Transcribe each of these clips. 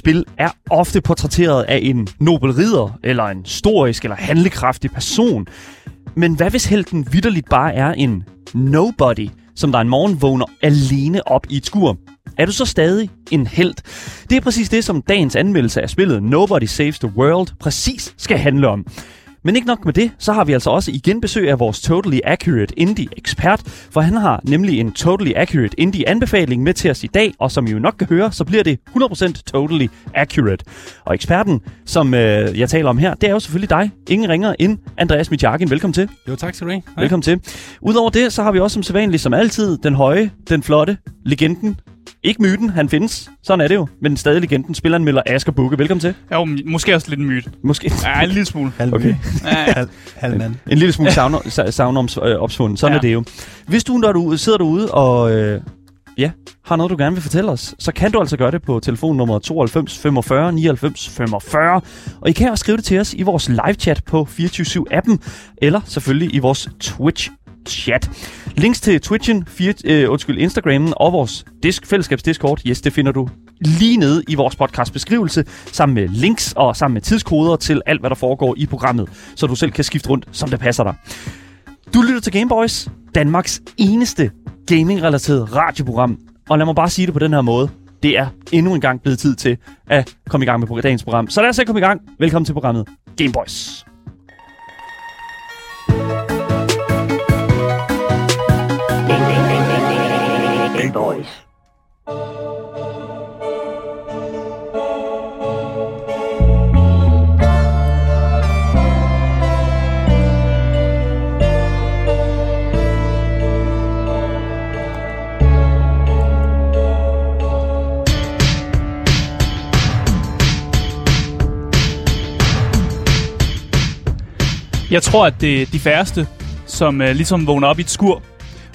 spil er ofte portrætteret af en nobel ridder, eller en storisk eller handlekraftig person. Men hvad hvis helten vidderligt bare er en nobody, som der en morgen vågner alene op i et skur? Er du så stadig en held? Det er præcis det, som dagens anmeldelse af spillet Nobody Saves the World præcis skal handle om. Men ikke nok med det, så har vi altså også igen besøg af vores Totally Accurate Indie-ekspert, for han har nemlig en Totally Accurate Indie-anbefaling med til os i dag, og som I jo nok kan høre, så bliver det 100% Totally Accurate. Og eksperten, som øh, jeg taler om her, det er jo selvfølgelig dig. Ingen ringer end Andreas Mitjakin. Velkommen til. Jo, tak skal du have. Hej. Velkommen til. Udover det, så har vi også som sædvanligt, som altid, den høje, den flotte, legenden, ikke myten, han findes. Sådan er det jo. Men stadig legenden. Spilleren melder Asger Bukke. Velkommen til. Jo, måske også lidt en myte. Måske. Ja, en lille smule. Halv Okay. halv, halv mand. En lille smule savn, savn om, øh, opsvundet. Sådan ja. Ja. er det jo. Hvis du, når du sidder derude og øh, ja, har noget, du gerne vil fortælle os, så kan du altså gøre det på telefonnummer 92 45 99 45. Og I kan også skrive det til os i vores live-chat på 24-7-appen, eller selvfølgelig i vores Twitch chat. Links til Twitchen, fire, øh, undskyld, Instagrammen og vores disk, fællesskabs Discord, yes, det finder du lige nede i vores podcast beskrivelse, sammen med links og sammen med tidskoder til alt, hvad der foregår i programmet, så du selv kan skifte rundt, som det passer dig. Du lytter til Gameboys, Danmarks eneste gaming-relateret radioprogram. Og lad mig bare sige det på den her måde. Det er endnu en gang blevet tid til at komme i gang med dagens program. Så lad os se komme i gang. Velkommen til programmet Gameboys. Boys. Jeg tror, at det er de færreste, som øh, ligesom vågner op i et skur,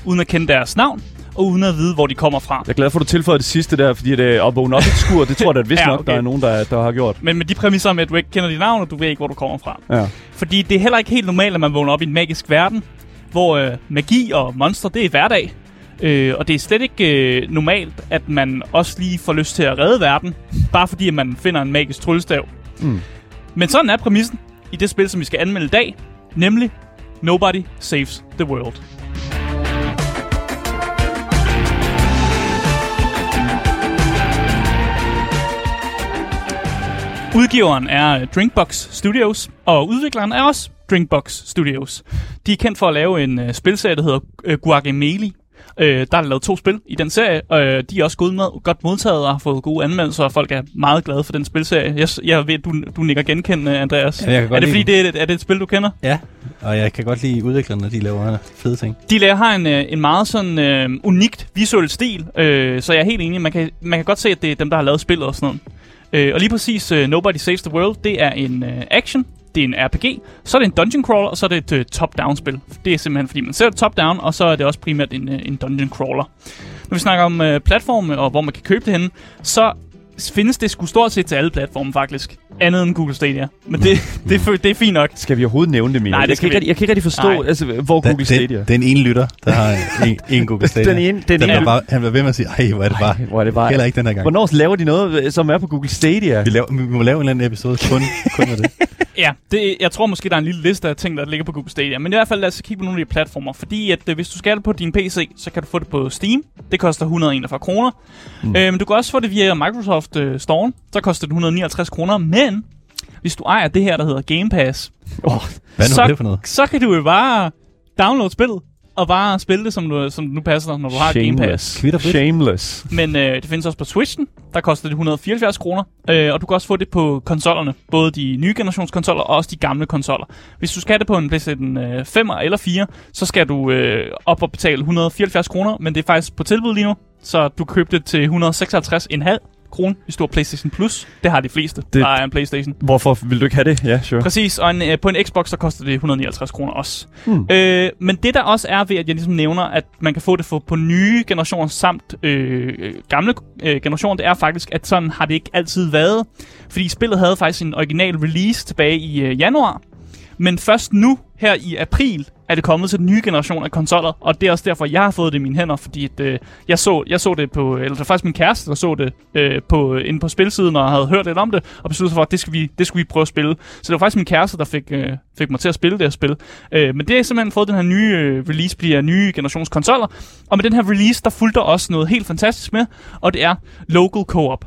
uden at kende deres navn, og uden at vide, hvor de kommer fra. Jeg er glad for, at du tilføjer det sidste der, fordi det er at vågne op i et skur. Det tror jeg da vist Ja, nok, okay. der er nogen, der, der har gjort. Men med de præmisser med, at du ikke kender dit navn, og du ved ikke, hvor du kommer fra. Ja. Fordi det er heller ikke helt normalt, at man vågner op i en magisk verden, hvor øh, magi og monster, det er hverdag. Øh, og det er slet ikke øh, normalt, at man også lige får lyst til at redde verden, bare fordi at man finder en magisk tryllestav. Mm. Men sådan er præmissen i det spil, som vi skal anmelde i dag, nemlig Nobody Saves the World. Udgiveren er øh, Drinkbox Studios, og udvikleren er også Drinkbox Studios. De er kendt for at lave en uh, spilserie, der hedder uh, Guacamelee. Uh, der er lavet to spil i den serie, og uh, de er også gode med, godt modtaget og har fået gode anmeldelser, og folk er meget glade for den spilserie. Jeg, jeg ved, du, du nikker genkendende, Andreas. Ja, jeg kan godt er det lide fordi, det er, er det et spil, du kender? Ja, og jeg kan godt lide udviklerne, når de laver fede ting. De laver har en, øh, en meget sådan øh, unikt visuel stil, øh, så jeg er helt enig. Man kan, man kan godt se, at det er dem, der har lavet spillet og sådan noget. Øh, og lige præcis uh, Nobody Saves the World, det er en uh, action, det er en RPG, så er det en dungeon crawler, og så er det et øh, uh, top-down spil. Det er simpelthen, fordi man ser det top-down, og så er det også primært en, uh, en dungeon crawler. Når vi snakker om uh, platforme og hvor man kan købe det henne, så findes det sgu stort set til alle platforme faktisk. Andet end Google Stadia. Men det, det, er f- det er fint nok. Skal vi overhovedet nævne det mere? Nej, det jeg, kan ikke, rigtig- jeg kan ikke rigtig forstå, Nej. altså, hvor Den, Google Stadia... den, den ene lytter, der har en, en Google Stadia. Den ene- den den ene- var bare, han var ved med at sige, ej, hvor er det bare. Ej, hvor er det bare... Heller ikke den her gang. Hvornår laver de noget, som er på Google Stadia? Vi, laver, vi må lave en eller anden episode kun, kun med det. Ja, det, jeg tror måske, der er en lille liste af ting, der ligger på Google Stadia. Men i hvert fald lad os kigge på nogle af de platformer. Fordi at, øh, hvis du skal det på din PC, så kan du få det på Steam. Det koster 141 kroner. Mm. Øh, men du kan også få det via Microsoft øh, Store. Så koster det 159 kroner. Men hvis du ejer det her, der hedder Game Pass, Oh, Hvad Så- det for noget? så kan du jo bare downloade spillet. Og bare spille det, som, du, som nu passer dig, når du har Game Pass. Kvitterfrit. Shameless. Men øh, det findes også på Switchen. Der koster det 174 kroner. Øh, og du kan også få det på konsollerne. Både de nye generationskonsoller og også de gamle konsoller. Hvis du skal have det på en PlayStation øh, 5 eller 4, så skal du øh, op og betale 174 kroner. Men det er faktisk på tilbud lige nu. Så du købe det til 156,5 kroner, hvis du har PlayStation Plus. Det har de fleste, Det- det... der er en PlayStation. Hvorfor vil du ikke have det? Ja, sure. Præcis, og en, øh, på en Xbox, så koster det 159 kroner også. Hmm. Øh, men det der også er ved, at jeg ligesom nævner, at man kan få det for, på nye generationer samt øh, øh, gamle øh, generationer, det er faktisk, at sådan har det ikke altid været. Fordi spillet havde faktisk en original release tilbage i øh, januar. Men først nu, her i april, er det kommet til den nye generation af konsoller, og det er også derfor, jeg har fået det i mine hænder, fordi at, øh, jeg, så, jeg så det på, eller det var faktisk min kæreste, der så det øh, på, øh, inde på spilsiden, og havde hørt lidt om det, og besluttede sig for, at det skal vi, det skulle vi prøve at spille. Så det var faktisk min kæreste, der fik, øh, fik mig til at spille det her spil. Øh, men det er simpelthen fået den her nye øh, release, bliver nye generations konsoller, og med den her release, der fulgte også noget helt fantastisk med, og det er local co-op.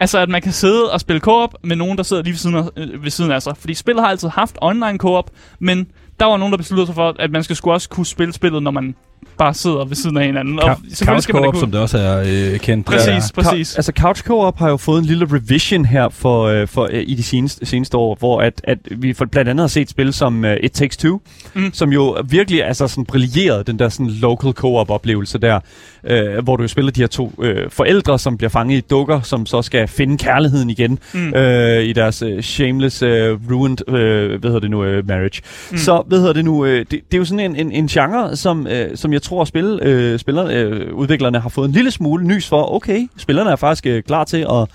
Altså, at man kan sidde og spille co-op med nogen, der sidder lige ved siden, af, øh, ved siden af sig. Fordi spillet har altid haft online co-op, men der var nogen, der besluttede sig for, at man skal sgu også kunne spille spillet, når man bare sidder ved siden af hinanden. Og Ka- selvfølgelig Couch skal man da Co-op, kunne... som det også er øh, kendt. Præcis, Ja. præcis. Altså Couch Co-op har jo fået en lille revision her for, øh, for øh, i de seneste, seneste år, hvor at, at vi for blandt andet har set spil som øh, It Takes Two, Mm. som jo virkelig altså sådan brillerede den der sådan local co-op oplevelse der, øh, hvor du jo spiller de her to øh, forældre, som bliver fanget i dukker, som så skal finde kærligheden igen Mm. øh, i deres øh, shameless, øh, ruined, øh, hvad hedder det nu, øh, marriage. Mm. Så, hvad hedder det nu, øh, det, det er jo sådan en, en, en genre, som, øh, som jeg tror, spil, øh, spillerne, øh, udviklerne har fået en lille smule nys for. Okay, spillerne er faktisk øh, klar til at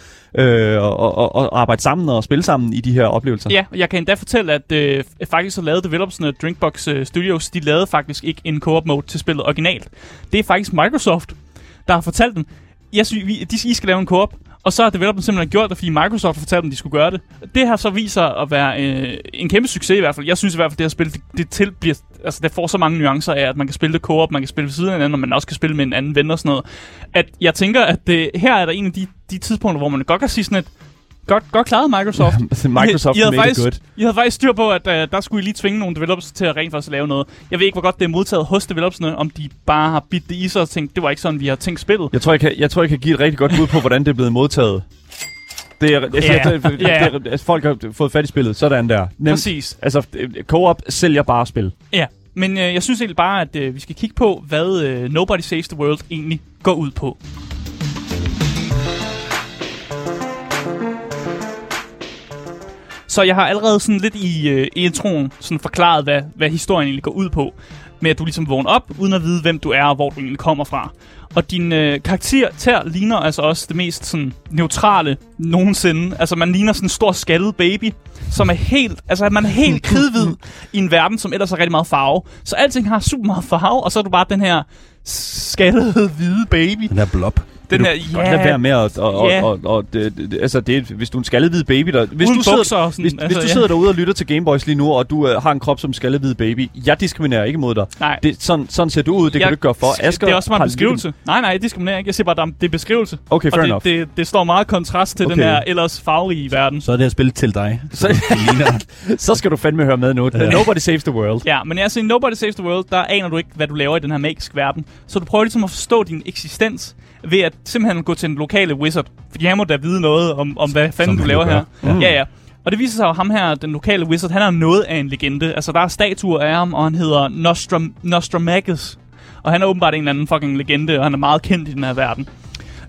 øh, og, og, og arbejde sammen og spille sammen i de her oplevelser. Ja, og jeg kan endda fortælle, at øh, faktisk så lavede developersne Drinkbox øh, Studios, de lavede faktisk ikke en co-op mode til spillet originalt. Det er faktisk Microsoft, der har fortalt dem, jeg synes, vi, de, I skal lave en co-op, og så har developerne simpelthen gjort det, fordi Microsoft har fortalt dem, de skulle gøre det. Det har så vist sig at være øh, en kæmpe succes i hvert fald. Jeg synes i hvert fald, det her spil, det, det, til bliver, altså, det får så mange nuancer af, at man kan spille det co-op, man kan spille ved siden af hinanden, og man også kan spille med en anden ven og sådan noget. At jeg tænker, at det, her er der en af de, de tidspunkter, hvor man godt kan sige sådan et, godt, godt klaret Microsoft. Microsoft I, I, havde faktisk, good. I havde faktisk styr på, at uh, der skulle I lige tvinge nogle developers til at rent faktisk lave noget. Jeg ved ikke, hvor godt det er modtaget hos developersne, om de bare har bidt det i sig og tænkt, det var ikke sådan, vi har tænkt spillet. Jeg tror, jeg kan, jeg tror, jeg kan give et rigtig godt bud på, hvordan det er blevet modtaget. Det er, Ja, yeah. det, det, ja. det, altså, folk har fået fat i spillet. Sådan der. Nemt. Præcis. Altså, øh, co-op sælger bare spil. Ja, men uh, jeg synes egentlig bare, at uh, vi skal kigge på, hvad uh, Nobody Saves the World egentlig går ud på. Så jeg har allerede sådan lidt i øh, introen sådan forklaret, hvad, hvad historien egentlig går ud på. Med at du ligesom vågner op, uden at vide, hvem du er og hvor du egentlig kommer fra. Og din øh, karakter ter ligner altså også det mest sådan neutrale nogensinde. Altså man ligner sådan en stor skaldet baby, som er helt, altså man er helt kridhvid i en verden, som ellers har rigtig meget farve. Så alting har super meget farve, og så er du bare den her skaldede hvide baby. Den der blob. Den Vil her, du godt lade være med at... Og, og, Ja. og, og, det, det, altså, det, er- hvis du er en skaldet hvid baby, der, hvis, Uden du sidder, sådan, hvis, altså, hvis du ja. sidder derude og lytter til Gameboys lige nu, og du øh, har en krop som en skaldet hvid baby, jeg diskriminerer ikke mod dig. Nej. Det, sådan, sådan ser du ud, det kan Jeg- du ikke gøre for. Asger det er også bare en beskrivelse. Nej, nej, jeg diskriminerer ikke. Jeg siger bare, at det er beskrivelse. Okay, fair og enough. det, det, det står meget i kontrast til okay. den her ellers farverige verden. Så er det her spil til dig. Så- det. Så skal du fandme høre med nu. Ja. Nobody saves the world. Ja, men altså i Nobody Saves the World, der aner du ikke, hvad du laver i den her magiske verden. Så du prøver ligesom at forstå din eksistens ved at simpelthen gå til den lokale wizard. Fordi han må da vide noget om, om hvad fanden du laver her. Ja. Ja, ja. Og det viser sig jo ham her, den lokale wizard, han er noget af en legende. Altså, der er statuer af ham, og han hedder Nostrum, Nostramagus. Og han er åbenbart en eller anden fucking legende, og han er meget kendt i den her verden.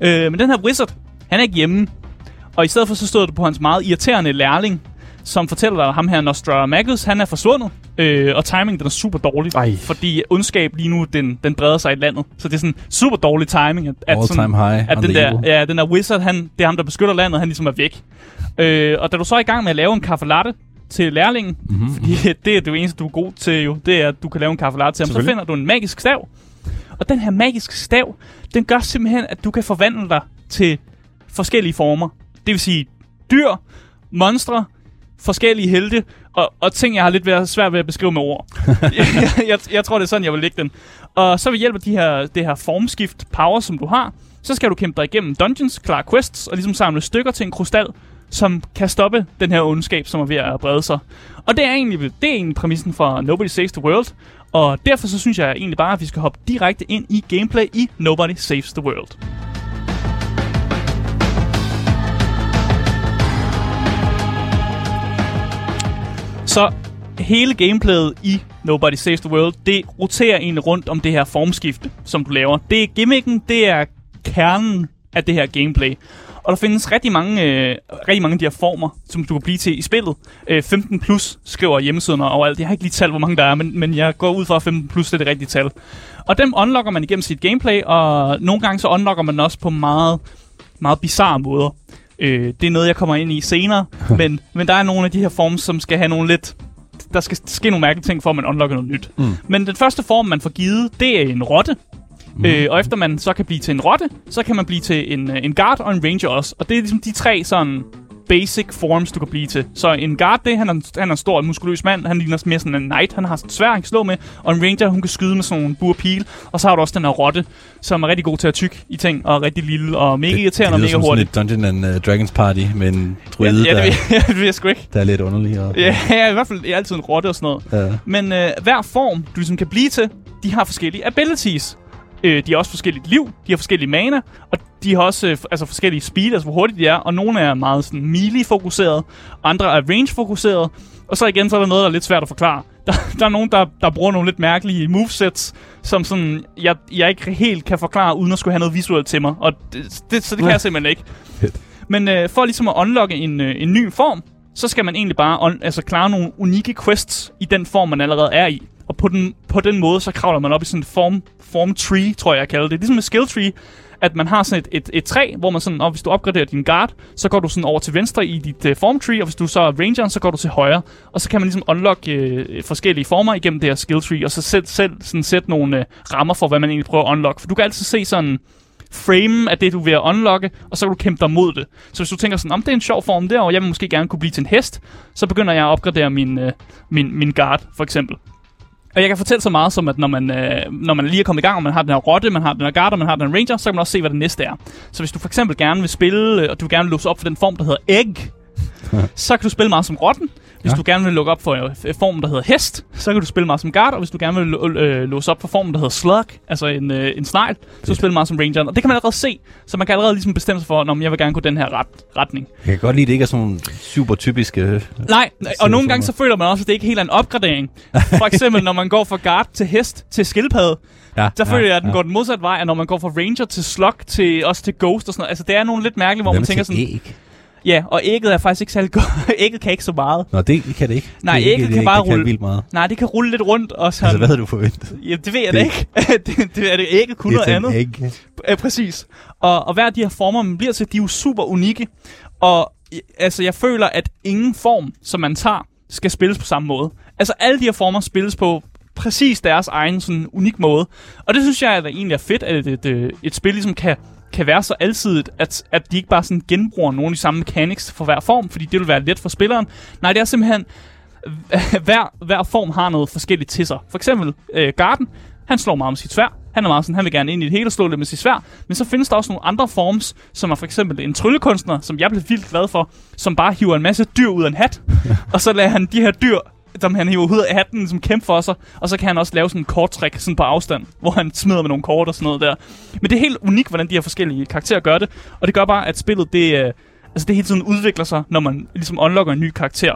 Øh, men den her wizard, han er ikke hjemme. Og i stedet for så stod det på hans meget irriterende lærling, som fortæller dig, at ham her Nostramagus, han er forsvundet. Øh, og timingen den er super dårlig. Ej. Fordi ondskab lige nu, den, den breder sig i landet. Så det er sådan super dårlig timing. At, at All sådan, time high at den der, evil. ja, den der wizard, han, det er ham, der beskytter landet, han ligesom er væk. Øh, og da du så er i gang med at lave en kaffe latte til lærlingen, Mhm. fordi det er det eneste, du er god til jo, det er, at du kan lave en kaffe latte til ham, så finder du en magisk stav. Og den her magiske stav, den gør simpelthen, at du kan forvandle dig til forskellige former. Det vil sige dyr, monstre, forskellige helte, og, og ting, jeg har lidt ved, svært ved at beskrive med ord. jeg, jeg, jeg tror, det er sådan, jeg vil lægge den. Og så ved hjælp af de her, det her formskift power, som du har, så skal du kæmpe dig igennem dungeons, klare quests, og ligesom samle stykker til en krystal, som kan stoppe den her ondskab, som er ved at brede sig. Og det er egentlig, det er egentlig præmissen for Nobody Saves the World, og derfor så synes jeg egentlig bare, at vi skal hoppe direkte ind i gameplay i Nobody Saves the World. Så hele gameplayet i Nobody Saves the World, det roterer egentlig rundt om det her formskifte, som du laver. Det er gimmicken, det er kernen af det her gameplay. Og der findes rigtig mange, øh, rigtig mange af de her former, som du kan blive til i spillet. Øh, 15 plus skriver hjemmesiden overalt. Jeg har ikke lige talt, hvor mange der er, men, men jeg går ud fra, at 15 plus det er det rigtige tal. Og dem unlocker man igennem sit gameplay, og nogle gange så unlocker man den også på meget, meget bizarre måder. Øh, det er noget, jeg kommer ind i senere, men, men der er nogle af de her forms, som skal have nogle lidt der skal ske nogle mærkelige ting, for at man unlocker noget nyt. Mm. Men den første form, man får givet, det er en rotte. Mm. Øh, og efter man så kan blive til en rotte, så kan man blive til en, øh, en guard og en ranger også. Og det er ligesom de tre sådan basic forms, du kan blive til. Så en guard, det, han, er, han er en stor, muskuløs mand. Han ligner mere sådan en knight. Han har sådan svær, han kan slå med. Og en ranger, hun kan skyde med sådan nogle bur pil. Og så har du også den her rotte, som er rigtig god til at tykke i ting. Og rigtig lille og mega irriterende og det lyder mega hurtig. sådan et Dungeon and uh, Dragons party med en Ja, druide, ja, det, der, ja, det jeg sgu ikke. der er lidt underlig. Og, Ja, ja, i hvert fald er altid en rotte og sådan noget. ja. Men øh, hver form, du ligesom kan blive til, de har forskellige abilities. Øh, de har også forskelligt liv, de har forskellige mana, og de har også øh, altså forskellige speed, altså hvor hurtigt de er, og nogle er meget sådan melee-fokuseret, andre er range-fokuseret, og så igen, så er der noget, der er lidt svært at forklare. Der, der er nogen, der, der bruger nogle lidt mærkelige movesets, som sådan, jeg, jeg ikke helt kan forklare, uden at skulle have noget visuelt til mig, og det, det, så det kan jeg simpelthen ikke. Men øh, for ligesom at unlocke en, øh, en ny form, så skal man egentlig bare on, altså klare nogle unikke quests i den form, man allerede er i. Og på den, på den måde, så kravler man op i sådan en form, form tree, tror jeg, jeg kalder det. Ligesom et skill tree, at man har sådan et, et, et træ, hvor man sådan, og hvis du opgraderer din guard, så går du sådan over til venstre i dit uh, form tree, og hvis du så er rangeren, så går du til højre. Og så kan man ligesom unlock uh, forskellige former igennem det her skill tree, og så selv, selv sådan sætte nogle uh, rammer for, hvad man egentlig prøver at unlock. For du kan altid se sådan frame af det, du er ved at unlocke, og så kan du kæmpe dig mod det. Så hvis du tænker sådan, om det er en sjov form der, og jeg vil måske gerne kunne blive til en hest, så begynder jeg at opgradere min, øh, min, min guard, for eksempel. Og jeg kan fortælle så meget som, at når man, øh, når man lige er kommet i gang, og man har den her rotte, man har den her og man har den her ranger, så kan man også se, hvad det næste er. Så hvis du for eksempel gerne vil spille, øh, og du vil gerne låse op for den form, der hedder egg, så kan du spille meget som rotten. Hvis Ja. du gerne vil lukke op for øh, formen, der hedder hest, så kan du spille meget som guard, og hvis du gerne vil øh, låse op for formen, der hedder slug, altså en, øh, en snegl, så du spille meget som rangeren. Og det kan man allerede se, så man kan allerede ligesom bestemme sig for, om jeg vil gerne gå den her ret, retning. Jeg kan godt lide, at det ikke er sådan nogle super typiske... Nej, og nogle gange så føler man også, at det ikke helt er en opgradering. For eksempel, når man går fra guard til hest til skildpadde, Ja, der føler jeg, at den går den modsatte vej, og når man går fra ranger til slug til også til ghost og sådan noget. Altså, det er nogle lidt mærkelige, hvor Hvad man tænker sådan, Æg? Ja, og ægget er faktisk ikke særlig godt. ægget kan ikke så meget. Nå, det kan det ikke. Nej, det ægget det, kan det, bare kan rulle. vildt meget. Nej, det kan rulle lidt rundt, og sådan... Altså, hvad havde du forventet? Ja, det ved jeg Det- da ikke. det, det, er det ægget kunne noget andet. æg. Ja, præcis. Og, og hver af de her former, man bliver til, de er jo super unikke. Og altså, jeg føler, at ingen form, som man tager, skal spilles på samme måde. Altså, alle de her former spilles på præcis deres egen sådan unik måde. Og det synes jeg, at egentlig er fedt, at et, et, et spil ligesom kan, kan være så alsidigt, at, at de ikke bare sådan genbruger nogle af de samme mechanics for hver form, fordi det vil være let for spilleren. Nej, det er simpelthen, hver, hver form har noget forskelligt til sig. For eksempel øh, Garden, han slår meget med sit svær. Han er meget sådan, han vil gerne ind i det hele og slå lidt med sit svær. Men så findes der også nogle andre forms, som er for eksempel en tryllekunstner, som jeg blev vildt glad for, som bare hiver en masse dyr ud af en hat. og så lader han de her dyr, som han hiver ud af hatten, som kæmper for sig. Og så kan han også lave sådan en korttræk sådan på afstand, hvor han smider med nogle kort og sådan noget der. Men det er helt unikt, hvordan de her forskellige karakterer gør det. Og det gør bare, at spillet det, øh, altså det hele tiden udvikler sig, når man ligesom unlocker en ny karakter.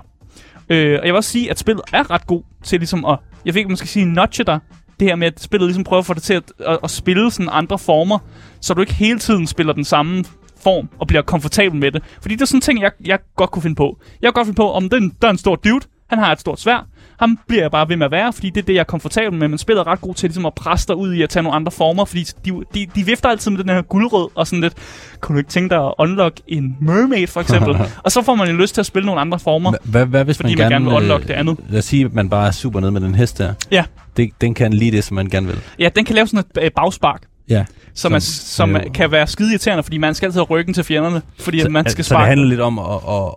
Øh, og jeg vil også sige, at spillet er ret god til ligesom at, jeg ved ikke, om man skal sige, notche dig. Det her med, at spillet ligesom prøver at få dig til at, at, at spille sådan andre former, så du ikke hele tiden spiller den samme form og bliver komfortabel med det. Fordi det er sådan en ting, jeg, jeg godt kunne finde på. Jeg kunne godt finde på, om den, der er en stor dude, han har et stort svær, ham bliver jeg bare ved med at være, fordi det er det, jeg er komfortabel med. Men spillet er ret god til ligesom at presse dig ud i at tage nogle andre former, fordi de, de, de vifter altid med den her guldrød og sådan lidt, kunne du ikke tænke dig at unlock en mermaid for eksempel? og så får man jo lyst til at spille nogle andre former. Hva- Hvad, hvad hvis Fordi man man gerne, gerne vil øh, unlock det andet. Lad os sige, at man bare er super nede med den hest der. Ja. Det, den kan lige det, som man gerne vil. Ja, den kan lave sådan et øh, bagspark, Ja. som, er, Som- øh, kan være skide irriterende, fordi man skal altid have ryggen til fjenderne, fordi at man skal så det handler lidt om at, at,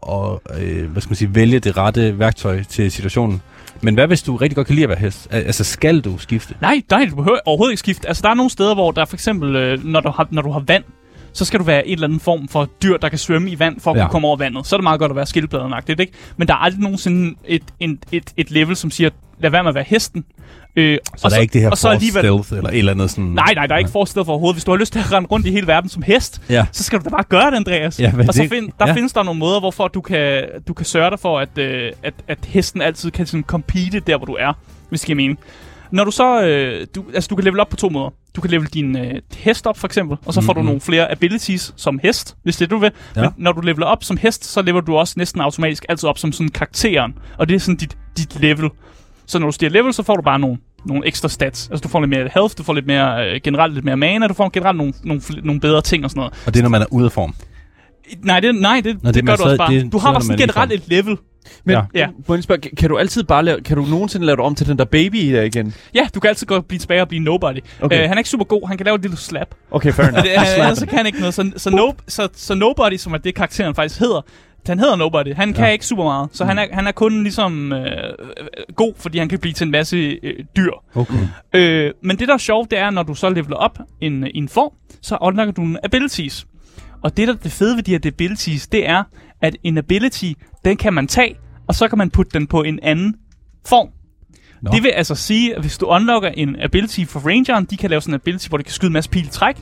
at, øh, hvad skal man sige, vælge det rette værktøj til situationen. Men hvad hvis du rigtig godt kan lide at være hest? Al- Altså, skal du skifte? Nej, nej, du behøver overhovedet ikke skifte. Altså, der er nogle steder, hvor der for eksempel, øh, når, du har, når du har vand, så skal du være en eller anden form for dyr, der kan svømme i vand, for at ja. kunne komme over vandet. Så er det meget godt at være skildpaddenagtigt, ikke? Men der er aldrig nogensinde et, et, et, et level, som siger, lad være med at være hesten. Øh, Så der er ikke det her og så force alligevel- stealth eller et eller andet sådan... Nej, nej, der er ikke forestillet for overhovedet. Hvis du har lyst til at rende rundt i hele verden som hest, Ja. så skal du da bare gøre det, Andreas. Ja, og så find, der ja. findes der nogle måder, hvorfor du kan, du kan sørge dig for, at, øh, at, at hesten altid kan sådan compete der, hvor du er, hvis det giver mening. Når du så, øh, du, altså du kan level op på to måder. Du kan level din øh, hest op for eksempel, og så får Mhm. du nogle flere abilities som hest, hvis det er du vil. Ja. Men når du leveler op som hest, så leveler du også næsten automatisk altid op som sådan karakteren. Og det er sådan dit, dit level. Så når du stiger level, så får du bare nogle, nogle ekstra stats. Altså du får lidt mere health, du får lidt mere, øh, generelt lidt mere mana, du får generelt nogle, nogle, nogle bedre ting og sådan noget. Og det er, når man er ude af form. Nej, det, nej, det, Nå, det, det gør du også bare. det du har bare sådan i generelt et level. Men Ja. ja. Spørge, kan du altid bare lave, kan du nogensinde lave det om til den der baby der igen? Ja, du kan altid gå og blive tilbage og blive nobody. Okay. Uh, han er ikke super god, han kan lave et lille slap. Okay, fair enough. Det, uh, ellers så kan han ikke noget. Så, så, no, så, så nobody, som er det karakteren faktisk hedder, han hedder nobody. Han kan Ja. ikke super meget. Så mm. han, er, han er kun ligesom øh, øh, god, fordi han kan blive til en masse øh, dyr. Okay. Øh, men det, der er sjovt, det er, når du så leveler op en, en form, så unlocker du nogle abilities. Og det, der er det fede ved de her abilities, det er, at en ability, den kan man tage, og så kan man putte den på en anden form. Nå. Det vil altså sige, at hvis du unlocker en ability for Rangeren, de kan lave sådan en ability, hvor de kan skyde en masse pil træk.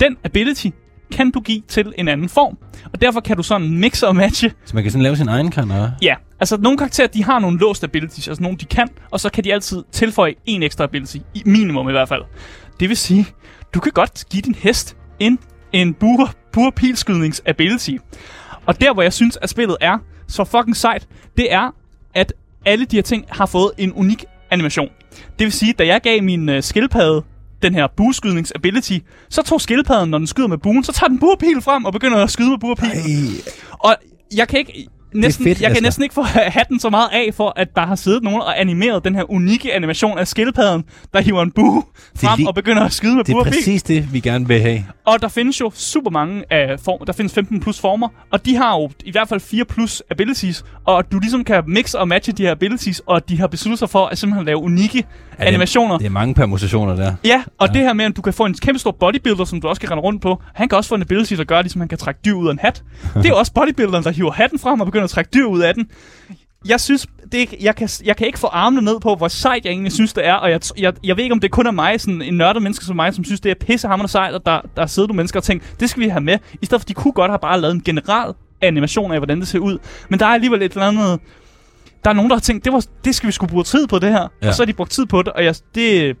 Den ability kan du give til en anden form. Og derfor kan du sådan mixe og matche Så man kan sådan lave sin egen kander. Ja, altså nogle karakterer, de har nogle låste abilities, altså nogle de kan, og så kan de altid tilføje en ekstra ability, i minimum i hvert fald. Det vil sige, du kan godt give din hest en, en bur, bur pilskydnings ability. Og der, hvor jeg synes, at spillet er så fucking sejt, det er, at alle de her ting har fået en unik animation. Det vil sige, da jeg gav min uh, skildpadde den her bueskydnings ability, så tog skildpadden, når den skyder med buen, så tager den burpil frem og begynder at skyde med burpilen. Og jeg kan ikke næsten, fedt, jeg kan næsten ikke få hatten så meget af for, at der har siddet nogen og animeret den her unikke animation af skildpadden, der hiver en bue frem lige- og begynder at skyde med Det er præcis det, vi gerne vil have. Og der findes jo super mange af form, der findes 15 plus former, og de har jo i hvert fald 4 plus abilities, og du ligesom kan mixe og matche de her abilities, og de har besluttet sig for at simpelthen lave unikke Ja, animationer. Det er mange permutationer der. Ja, og ja. det her med, at du kan få en kæmpe stor bodybuilder, som du også kan rende rundt på. Han kan også få en ability, der gør, ligesom han kan trække dyr ud af en hat. Det er jo også bodybuilderen, der hiver hatten frem og begynder at trække dyr ud af den. Jeg synes, det jeg, kan, jeg kan ikke få armene ned på, hvor sejt jeg egentlig synes, det er. Og jeg, jeg, jeg ved ikke, om det kun er mig, sådan en nørdet menneske som mig, som synes, det er pissehammerende sejt, og der, der er siddet nogle mennesker og tænkt, det skal vi have med. I stedet for, de kunne godt have bare lavet en general animation af, hvordan det ser ud. Men der er alligevel et eller andet... Der er nogen, der har tænkt, det, var, det skal vi skulle bruge tid på det her. Ja. Og så har de brugt tid på det, og jeg, det,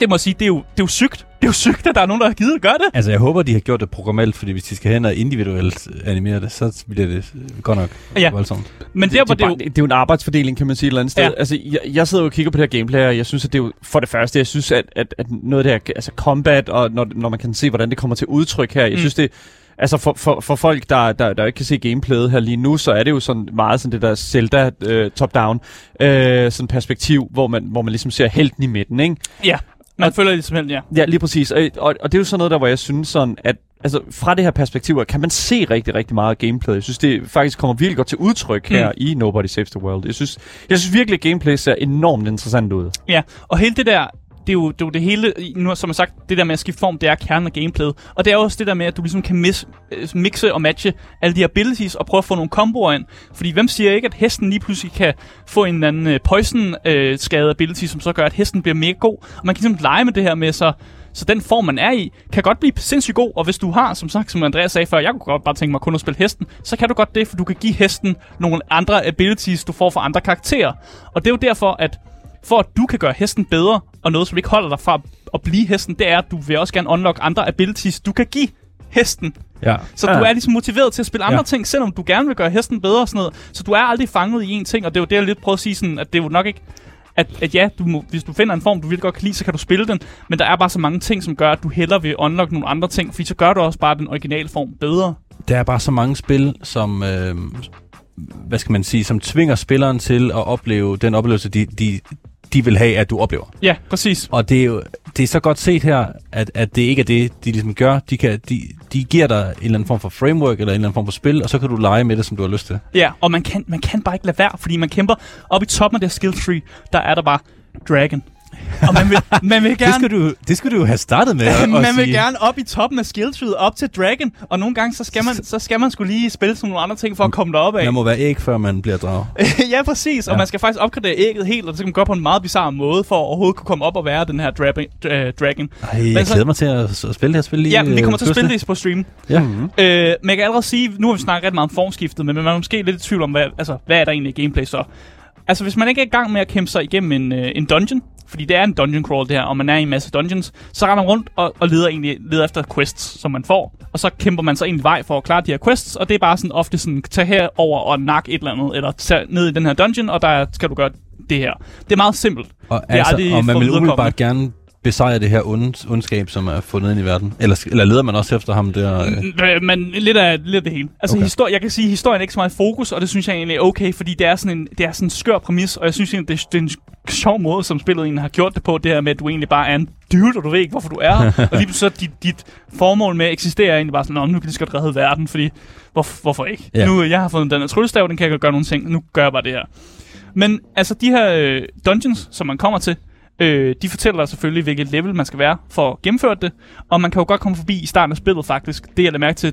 det må jeg sige, det er, jo, det er jo sygt. Det er jo sygt, at der er nogen, der har givet at gøre det. Altså, jeg håber, de har gjort det programmelt, fordi hvis de skal hen og individuelt animere det, så bliver det øh, godt nok Ja. voldsomt. Men der, hvor det, er det, bare, det, det er jo en arbejdsfordeling, kan man sige et eller andet sted. Ja. Altså, jeg, jeg sidder jo og kigger på det her gameplay, og jeg synes, at det er jo for det første, jeg synes, at, at, at noget af det her, altså combat, og når, når man kan se, hvordan det kommer til udtryk her, jeg Mm. mm. synes, det Altså for, for, for folk, der, der, der ikke kan se gameplayet her lige nu, så er det jo sådan meget sådan det der Zelda øh, top-down øh, sådan perspektiv, hvor man, hvor man ligesom ser helten i midten, ikke? ja, man og- føler det simpelthen, ja. Ja, lige præcis. Og, og, og det er jo sådan noget der, hvor jeg synes sådan, at altså, fra det her perspektiv, kan man se rigtig, rigtig meget gameplay. Jeg synes, det faktisk kommer virkelig godt til udtryk her Mm. i Nobody Saves the World. Jeg synes, jeg synes virkelig, at gameplay ser enormt interessant ud. Ja, og hele det der, det er jo det, er jo det hele, nu som jeg sagt, det der med at skifte form, det er kernen af gameplayet. Og det er også det der med, at du ligesom kan mis, øh, mixe og matche alle de her abilities og prøve at få nogle komboer ind. Fordi hvem siger ikke, at hesten lige pludselig kan få en eller anden øh, poison-skade øh, ability, som så gør, at hesten bliver mega god. Og man kan ligesom lege med det her med, så så den form, man er i, kan godt blive sindssygt god, og hvis du har, som sagt, som Andreas sagde før, jeg kunne godt bare tænke mig kun at spille hesten, så kan du godt det, for du kan give hesten nogle andre abilities, du får fra andre karakterer. Og det er jo derfor, at for at du kan gøre hesten bedre, og noget, som ikke holder dig fra at blive hesten, det er, at du vil også gerne unlock andre abilities, du kan give hesten. Ja. Så Ja. du er ligesom motiveret til at spille andre Ja. ting, selvom du gerne vil gøre hesten bedre og sådan noget. Så du er aldrig fanget i en ting, og det er jo det, jeg lidt prøver at sige sådan, at det er jo nok ikke... At, at ja, du må, hvis du finder en form, du virkelig godt kan lide, så kan du spille den. Men der er bare så mange ting, som gør, at du hellere vil unlock nogle andre ting, fordi så gør du også bare den originale form bedre. Der er bare så mange spil, som, øh, hvad skal man sige, som tvinger spilleren til at opleve den oplevelse, de, de, de vil have, at du oplever. Ja, præcis. Og det er jo det er så godt set her, at, at det ikke er det, de ligesom gør. De, kan, de, de giver dig en eller anden form for framework, eller en eller anden form for spil, og så kan du lege med det, som du har lyst til. Ja, og man kan, man kan bare ikke lade være, fordi man kæmper op i toppen af det skill tree, der er der bare Dragon. Og man vil, man vil Det gerne... skulle, du, det skulle du have startet med at, man vil sige. gerne op i toppen af skill op til Dragon, og nogle gange, så skal man, så skal man skulle lige spille sådan nogle andre ting for at komme derop af. Man må være æg, før man bliver drag. ja, præcis, og Ja. man skal faktisk opgradere ægget helt, og det skal man gøre på en meget bizarre måde, for at overhovedet kunne komme op og være den her dra- dra- Dragon. Ej, jeg så- glæder mig til at, at spille det her spil lige Ja, vi kommer til at øh, spille det på stream. Ja. Mm-hmm. Øh, men jeg kan allerede sige, nu har vi snakket ret meget om formskiftet, men man er måske lidt i tvivl om, hvad, altså, hvad er der egentlig i gameplay så? Altså, hvis man ikke er i gang med at kæmpe sig igennem en, øh, en dungeon, fordi det er en dungeon crawl det her, og man er i en masse dungeons, så render man rundt og, og leder, egentlig, leder efter quests, som man får. Og så kæmper man sig egentlig vej for at klare de her quests, og det er bare sådan ofte sådan, tag herover og nak et eller andet, eller tag ned i den her dungeon, og der skal du gøre det her. Det er meget simpelt. Og, er altså, og man vil umiddelbart gerne besejre det her ond, ondskab, som er fundet ind i verden? Eller, eller leder man også efter ham der? Øh? Øh, Men lidt af, lidt af det hele. Altså, Okay. histori- jeg kan sige, at historien er ikke så meget fokus, og det synes jeg egentlig er okay, fordi det er sådan en, det er sådan en skør præmis, og jeg synes egentlig, det det er en sjov måde, som spillet egentlig har gjort det på, det her med, at du egentlig bare er en dude, og du ved ikke, hvorfor du er her. og lige så dit, dit formål med at eksistere er egentlig bare sådan, nu kan det godt redde verden, fordi hvor, hvorfor ikke? Ja. Nu, jeg har fået den her tryllestav, den kan jeg gøre nogle ting, nu gør jeg bare det her. Men altså, de her øh, dungeons, som man kommer til, øh, de fortæller dig selvfølgelig, hvilket level man skal være for at gennemføre det. Og man kan jo godt komme forbi i starten af spillet faktisk. Det jeg lader mærke til,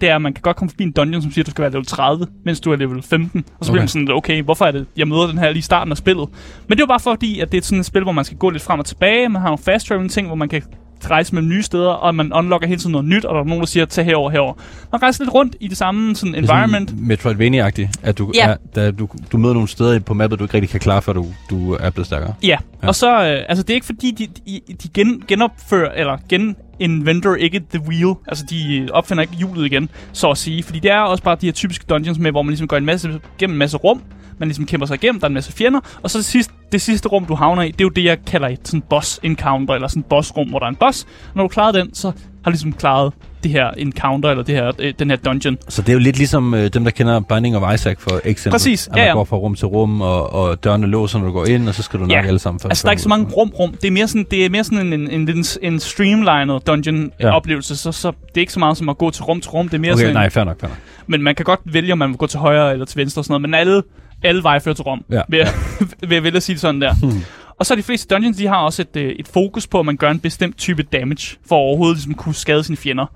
det er, at man kan godt komme forbi en dungeon, som siger, at du skal være level 30, mens du er level 15. Og så bliver Okay. man sådan, okay, hvorfor er det, jeg møder den her lige i starten af spillet? Men det er jo bare fordi, at det er sådan et spil, hvor man skal gå lidt frem og tilbage. Man har nogle fast traveling ting, hvor man kan rejse mellem nye steder, og man unlocker hele tiden noget nyt, og der er nogen, der siger, tag herover, herover. Man rejser lidt rundt i det samme sådan environment. Metroidvania-agtigt, at du, Ja. er, da du, du møder nogle steder på mappet, du ikke rigtig kan klare, før du, du er blevet stærkere. Ja, Ja. og så, øh, altså det er ikke fordi, de, de, de gen, genopfører, eller inventor ikke The Wheel, altså de øh, opfinder ikke hjulet igen, så at sige, fordi det er også bare de her typiske dungeons med, hvor man ligesom går en masse, gennem en masse rum, man ligesom kæmper sig igennem, der er en masse fjender, og så det sidste, det sidste rum, du havner i, det er jo det, jeg kalder et sådan boss encounter, eller sådan boss rum, hvor der er en boss. Når du klarer den, så har ligesom klaret det her encounter, eller det her, øh, den her dungeon. Så det er jo lidt ligesom øh, dem, der kender Binding of Isaac for eksempel. Præcis, At ja, man ja. går fra rum til rum, og, og dørene låser, når du går ind, og så skal du Ja. nakke alle sammen først. Altså, der er ikke så mange rum-rum. Det er mere sådan, det er mere sådan en, en, en, en, streamlined dungeon-oplevelse, så, så det er ikke så meget som at gå til rum til rum. Det er mere Okay, sådan, nej, fair nok, fair nok. Men man kan godt vælge, om man vil gå til højre eller til venstre og sådan noget. Men alle, alle veje fører til Rom, Ja, vil, jeg, vil jeg vælge at sige det sådan der. Hmm. Og så de fleste dungeons, de har også et, øh, et fokus på, at man gør en bestemt type damage, for at overhovedet ligesom kunne skade sine fjender.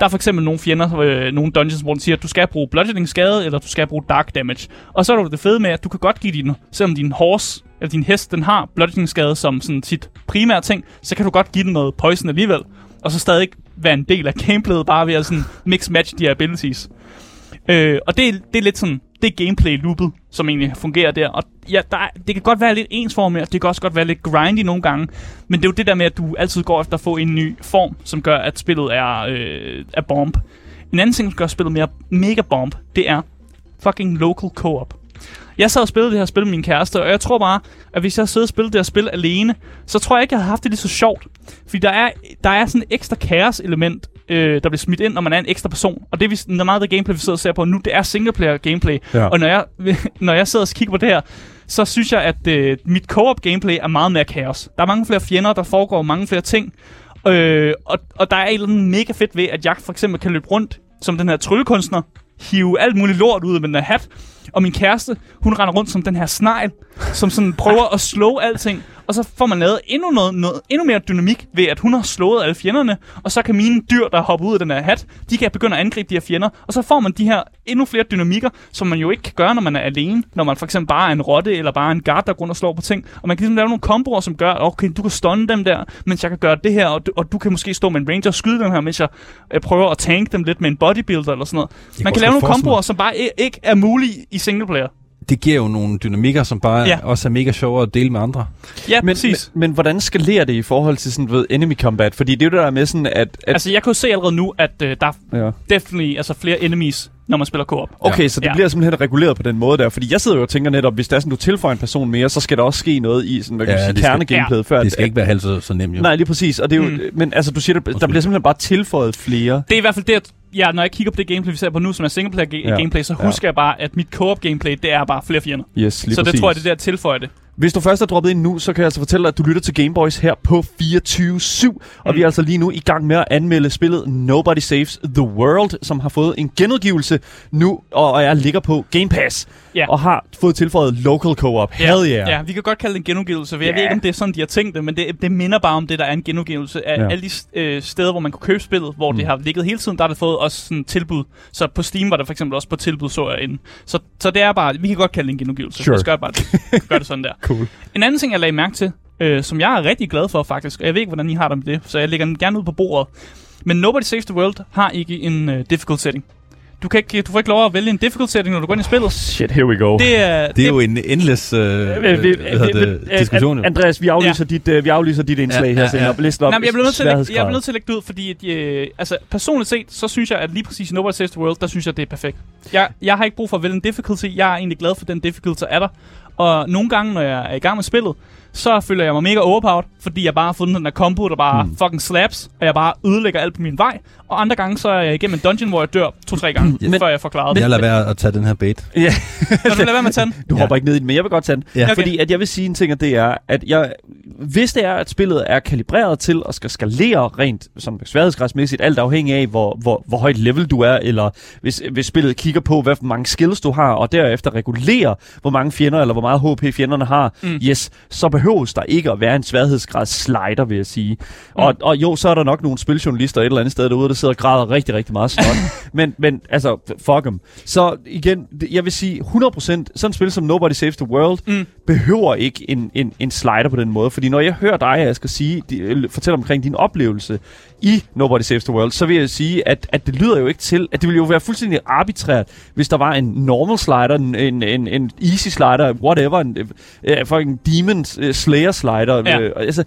Der er for eksempel nogle fjender, øh, nogle dungeons, hvor den siger, at du skal bruge bludgeoning skade, eller du skal bruge dark damage. Og så er der det fede med, at du kan godt give din, selvom din horse, eller din hest, den har bludgeoning skade som sådan sit primære ting, så kan du godt give den noget poison alligevel. Og så stadig være en del af gameplayet, bare ved at sådan mix-match de her abilities. Øh, og det, det er lidt sådan, det gameplay-loopet, som egentlig fungerer der. Og ja, der er, det kan godt være lidt ensformigt, og det kan også godt være lidt grindy nogle gange. Men det er jo det der med, at du altid går efter at få en ny form, som gør, at spillet er, øh, er bomb. En anden ting, som gør spillet mere mega bomb, det er fucking local co-op. Jeg sad og spillede det her spil med min kæreste, og jeg tror bare, at hvis jeg sad og spillede det her spil alene, så tror jeg ikke, jeg havde haft det lige så sjovt. Fordi der er, der er sådan et ekstra kaos-element, øh, der bliver smidt ind, når man er en ekstra person. Og det er meget af det gameplay, vi sidder og ser på nu, det er singleplayer gameplay. Ja. Og når jeg, når jeg sidder og kigger på det her, så synes jeg, at øh, mit co-op gameplay er meget mere kaos. Der er mange flere fjender, der foregår mange flere ting. Øh, og, og der er et eller andet mega fedt ved, at jeg for eksempel kan løbe rundt som den her tryllekunstner, hive alt muligt lort ud af den her hat, og min kæreste, hun render rundt som den her snegl, som sådan prøver at slå alting, og så får man lavet endnu, noget, noget, endnu mere dynamik ved, at hun har slået alle fjenderne, og så kan mine dyr, der hopper ud af den her hat, de kan begynde at angribe de her fjender, og så får man de her endnu flere dynamikker, som man jo ikke kan gøre, når man er alene, når man for eksempel bare er en rotte, eller bare en guard, der går rundt og slår på ting, og man kan ligesom lave nogle komboer, som gør, okay, du kan stunne dem der, mens jeg kan gøre det her, og du, og du kan måske stå med en ranger og skyde dem her, mens jeg øh, prøver at tank dem lidt med en bodybuilder eller sådan noget. Man kunne kan lave nogle komboer, som bare ikke er mulige i singleplayer. Det giver jo nogle dynamikker, som bare Ja. ja. også er mega sjove at dele med andre. Ja, Men, præcis. men, men hvordan skalerer det i forhold til sådan, ved, enemy combat? Fordi det er jo det der med sådan, at... at Altså, jeg kan jo se allerede nu, at øh, der er ja. definitely altså, flere enemies, når man spiller co-op. Okay, så det Ja. bliver simpelthen reguleret på den måde der. Fordi jeg sidder jo og tænker netop, hvis der er sådan, du tilføjer en person mere, så skal der også ske noget i sådan, hvad kan Ja, ja, det sige, skal- kernegameplayet, før... Det skal at, ikke være halvt så, så nemt, jo. Nej, lige præcis. Og det er jo, Mm. Men altså, du siger, der, der bliver simpelthen bare tilføjet flere. Det er i hvert fald det, ja, når jeg kigger på det gameplay, vi ser på nu, som er singleplayer ga- Ja. gameplay, så Ja. husker jeg bare, at mit co-op gameplay, det er bare flere fjender. Yes, så præcis. det tror jeg, det er der tilføjer det. Hvis du først er droppet ind nu, så kan jeg altså fortælle dig, at du lytter til Gameboys her på 24-7. Og Mm. vi er altså lige nu i gang med at anmelde spillet Nobody Saves the World, som har fået en genudgivelse nu, og jeg ligger på Game Pass. Ja. Og har fået tilføjet Local Co-op. Hell yeah. Ja, vi kan godt kalde det en genudgivelse, for jeg Ja. ved ikke, om det er sådan, de har tænkt det, men det, det minder bare om det, der er en genudgivelse af Ja. ja. alle de øh, steder, hvor man kunne købe spillet, hvor mm. det har ligget hele tiden, der har det fået også sådan tilbud. Så på Steam var det for eksempel også på tilbud, så jeg inden. Så, så det er bare, vi kan godt kalde det en genudgivelse. Sure. Lad os gøre bare det. Gør det sådan der. Cool. En anden ting, jeg lagde mærke til, øh, som jeg er rigtig glad for faktisk, og jeg ved ikke, hvordan I har det med det, så jeg lægger den gerne ud på bordet. Men Nobody Saves the World har ikke en øh, difficult setting. Du, kan ikke, du får ikke lov at vælge en difficult setting, når du går ind i spillet. Shit, here we go. Det er, Det er jo en endless øh, øh, hvad hedder det, diskussion. Andreas, vi aflyser, ja. dit, uh, vi aflyser dit indslag Ja, her ja, senere. ja. Listen op. Nej, men jeg bliver nødt til at lægge, jeg bliver nødt til at lægge det ud, fordi at, øh, altså, personligt set, så synes jeg, at lige præcis i Nobody Saves the World, der synes jeg, det er perfekt. Jeg, jeg har ikke brug for at vælge en difficulty. Jeg er egentlig glad for, at den difficulty er der. Og nogle gange, når jeg er i gang med spillet, så føler jeg mig mega overpowered, fordi jeg bare har fundet den der combo, der bare mm. fucking slaps, og jeg bare ødelægger alt på min vej. Og andre gange, så er jeg igennem en dungeon, hvor jeg dør to-tre gange, Men- før jeg får klaret det. Jeg lader være at tage den her bait. Ja. Nå, du lader være med at tage den. Du Ja. hopper ikke ned i den, men jeg vil godt tage den. Ja. Okay. Fordi at jeg vil sige en ting, og det er, at jeg, hvis det er, at spillet er kalibreret til at skal skalere rent sådan sværhedsgradsmæssigt, alt afhængig af, hvor, hvor, hvor højt level du er, eller hvis, hvis spillet kigger på, hvad for mange skills du har, og derefter regulerer, hvor mange fjender, eller hvor meget HP fjenderne har, Mm. mm. yes, så behøves der ikke at være en sværhedsgrads slider, vil jeg sige. Mm. Og, og jo, så er der nok nogle spiljournalister et eller andet sted derude, der sidder og græder rigtig, rigtig meget snot. men, men altså, fuck dem. Så igen, jeg vil sige 100%, sådan et spil som Nobody Saves the World, Mm. behøver ikke en, en, en slider på den måde. Fordi når jeg hører dig, jeg skal sige, de, øh, fortælle omkring din oplevelse i Nobody Saves the World, så vil jeg sige, at, at det lyder jo ikke til, at det ville jo være fuldstændig arbitrært, hvis der var en normal slider, en, en, en, en easy slider, whatever, en øh, fucking demon øh, slayer slider. Ja. Øh, altså,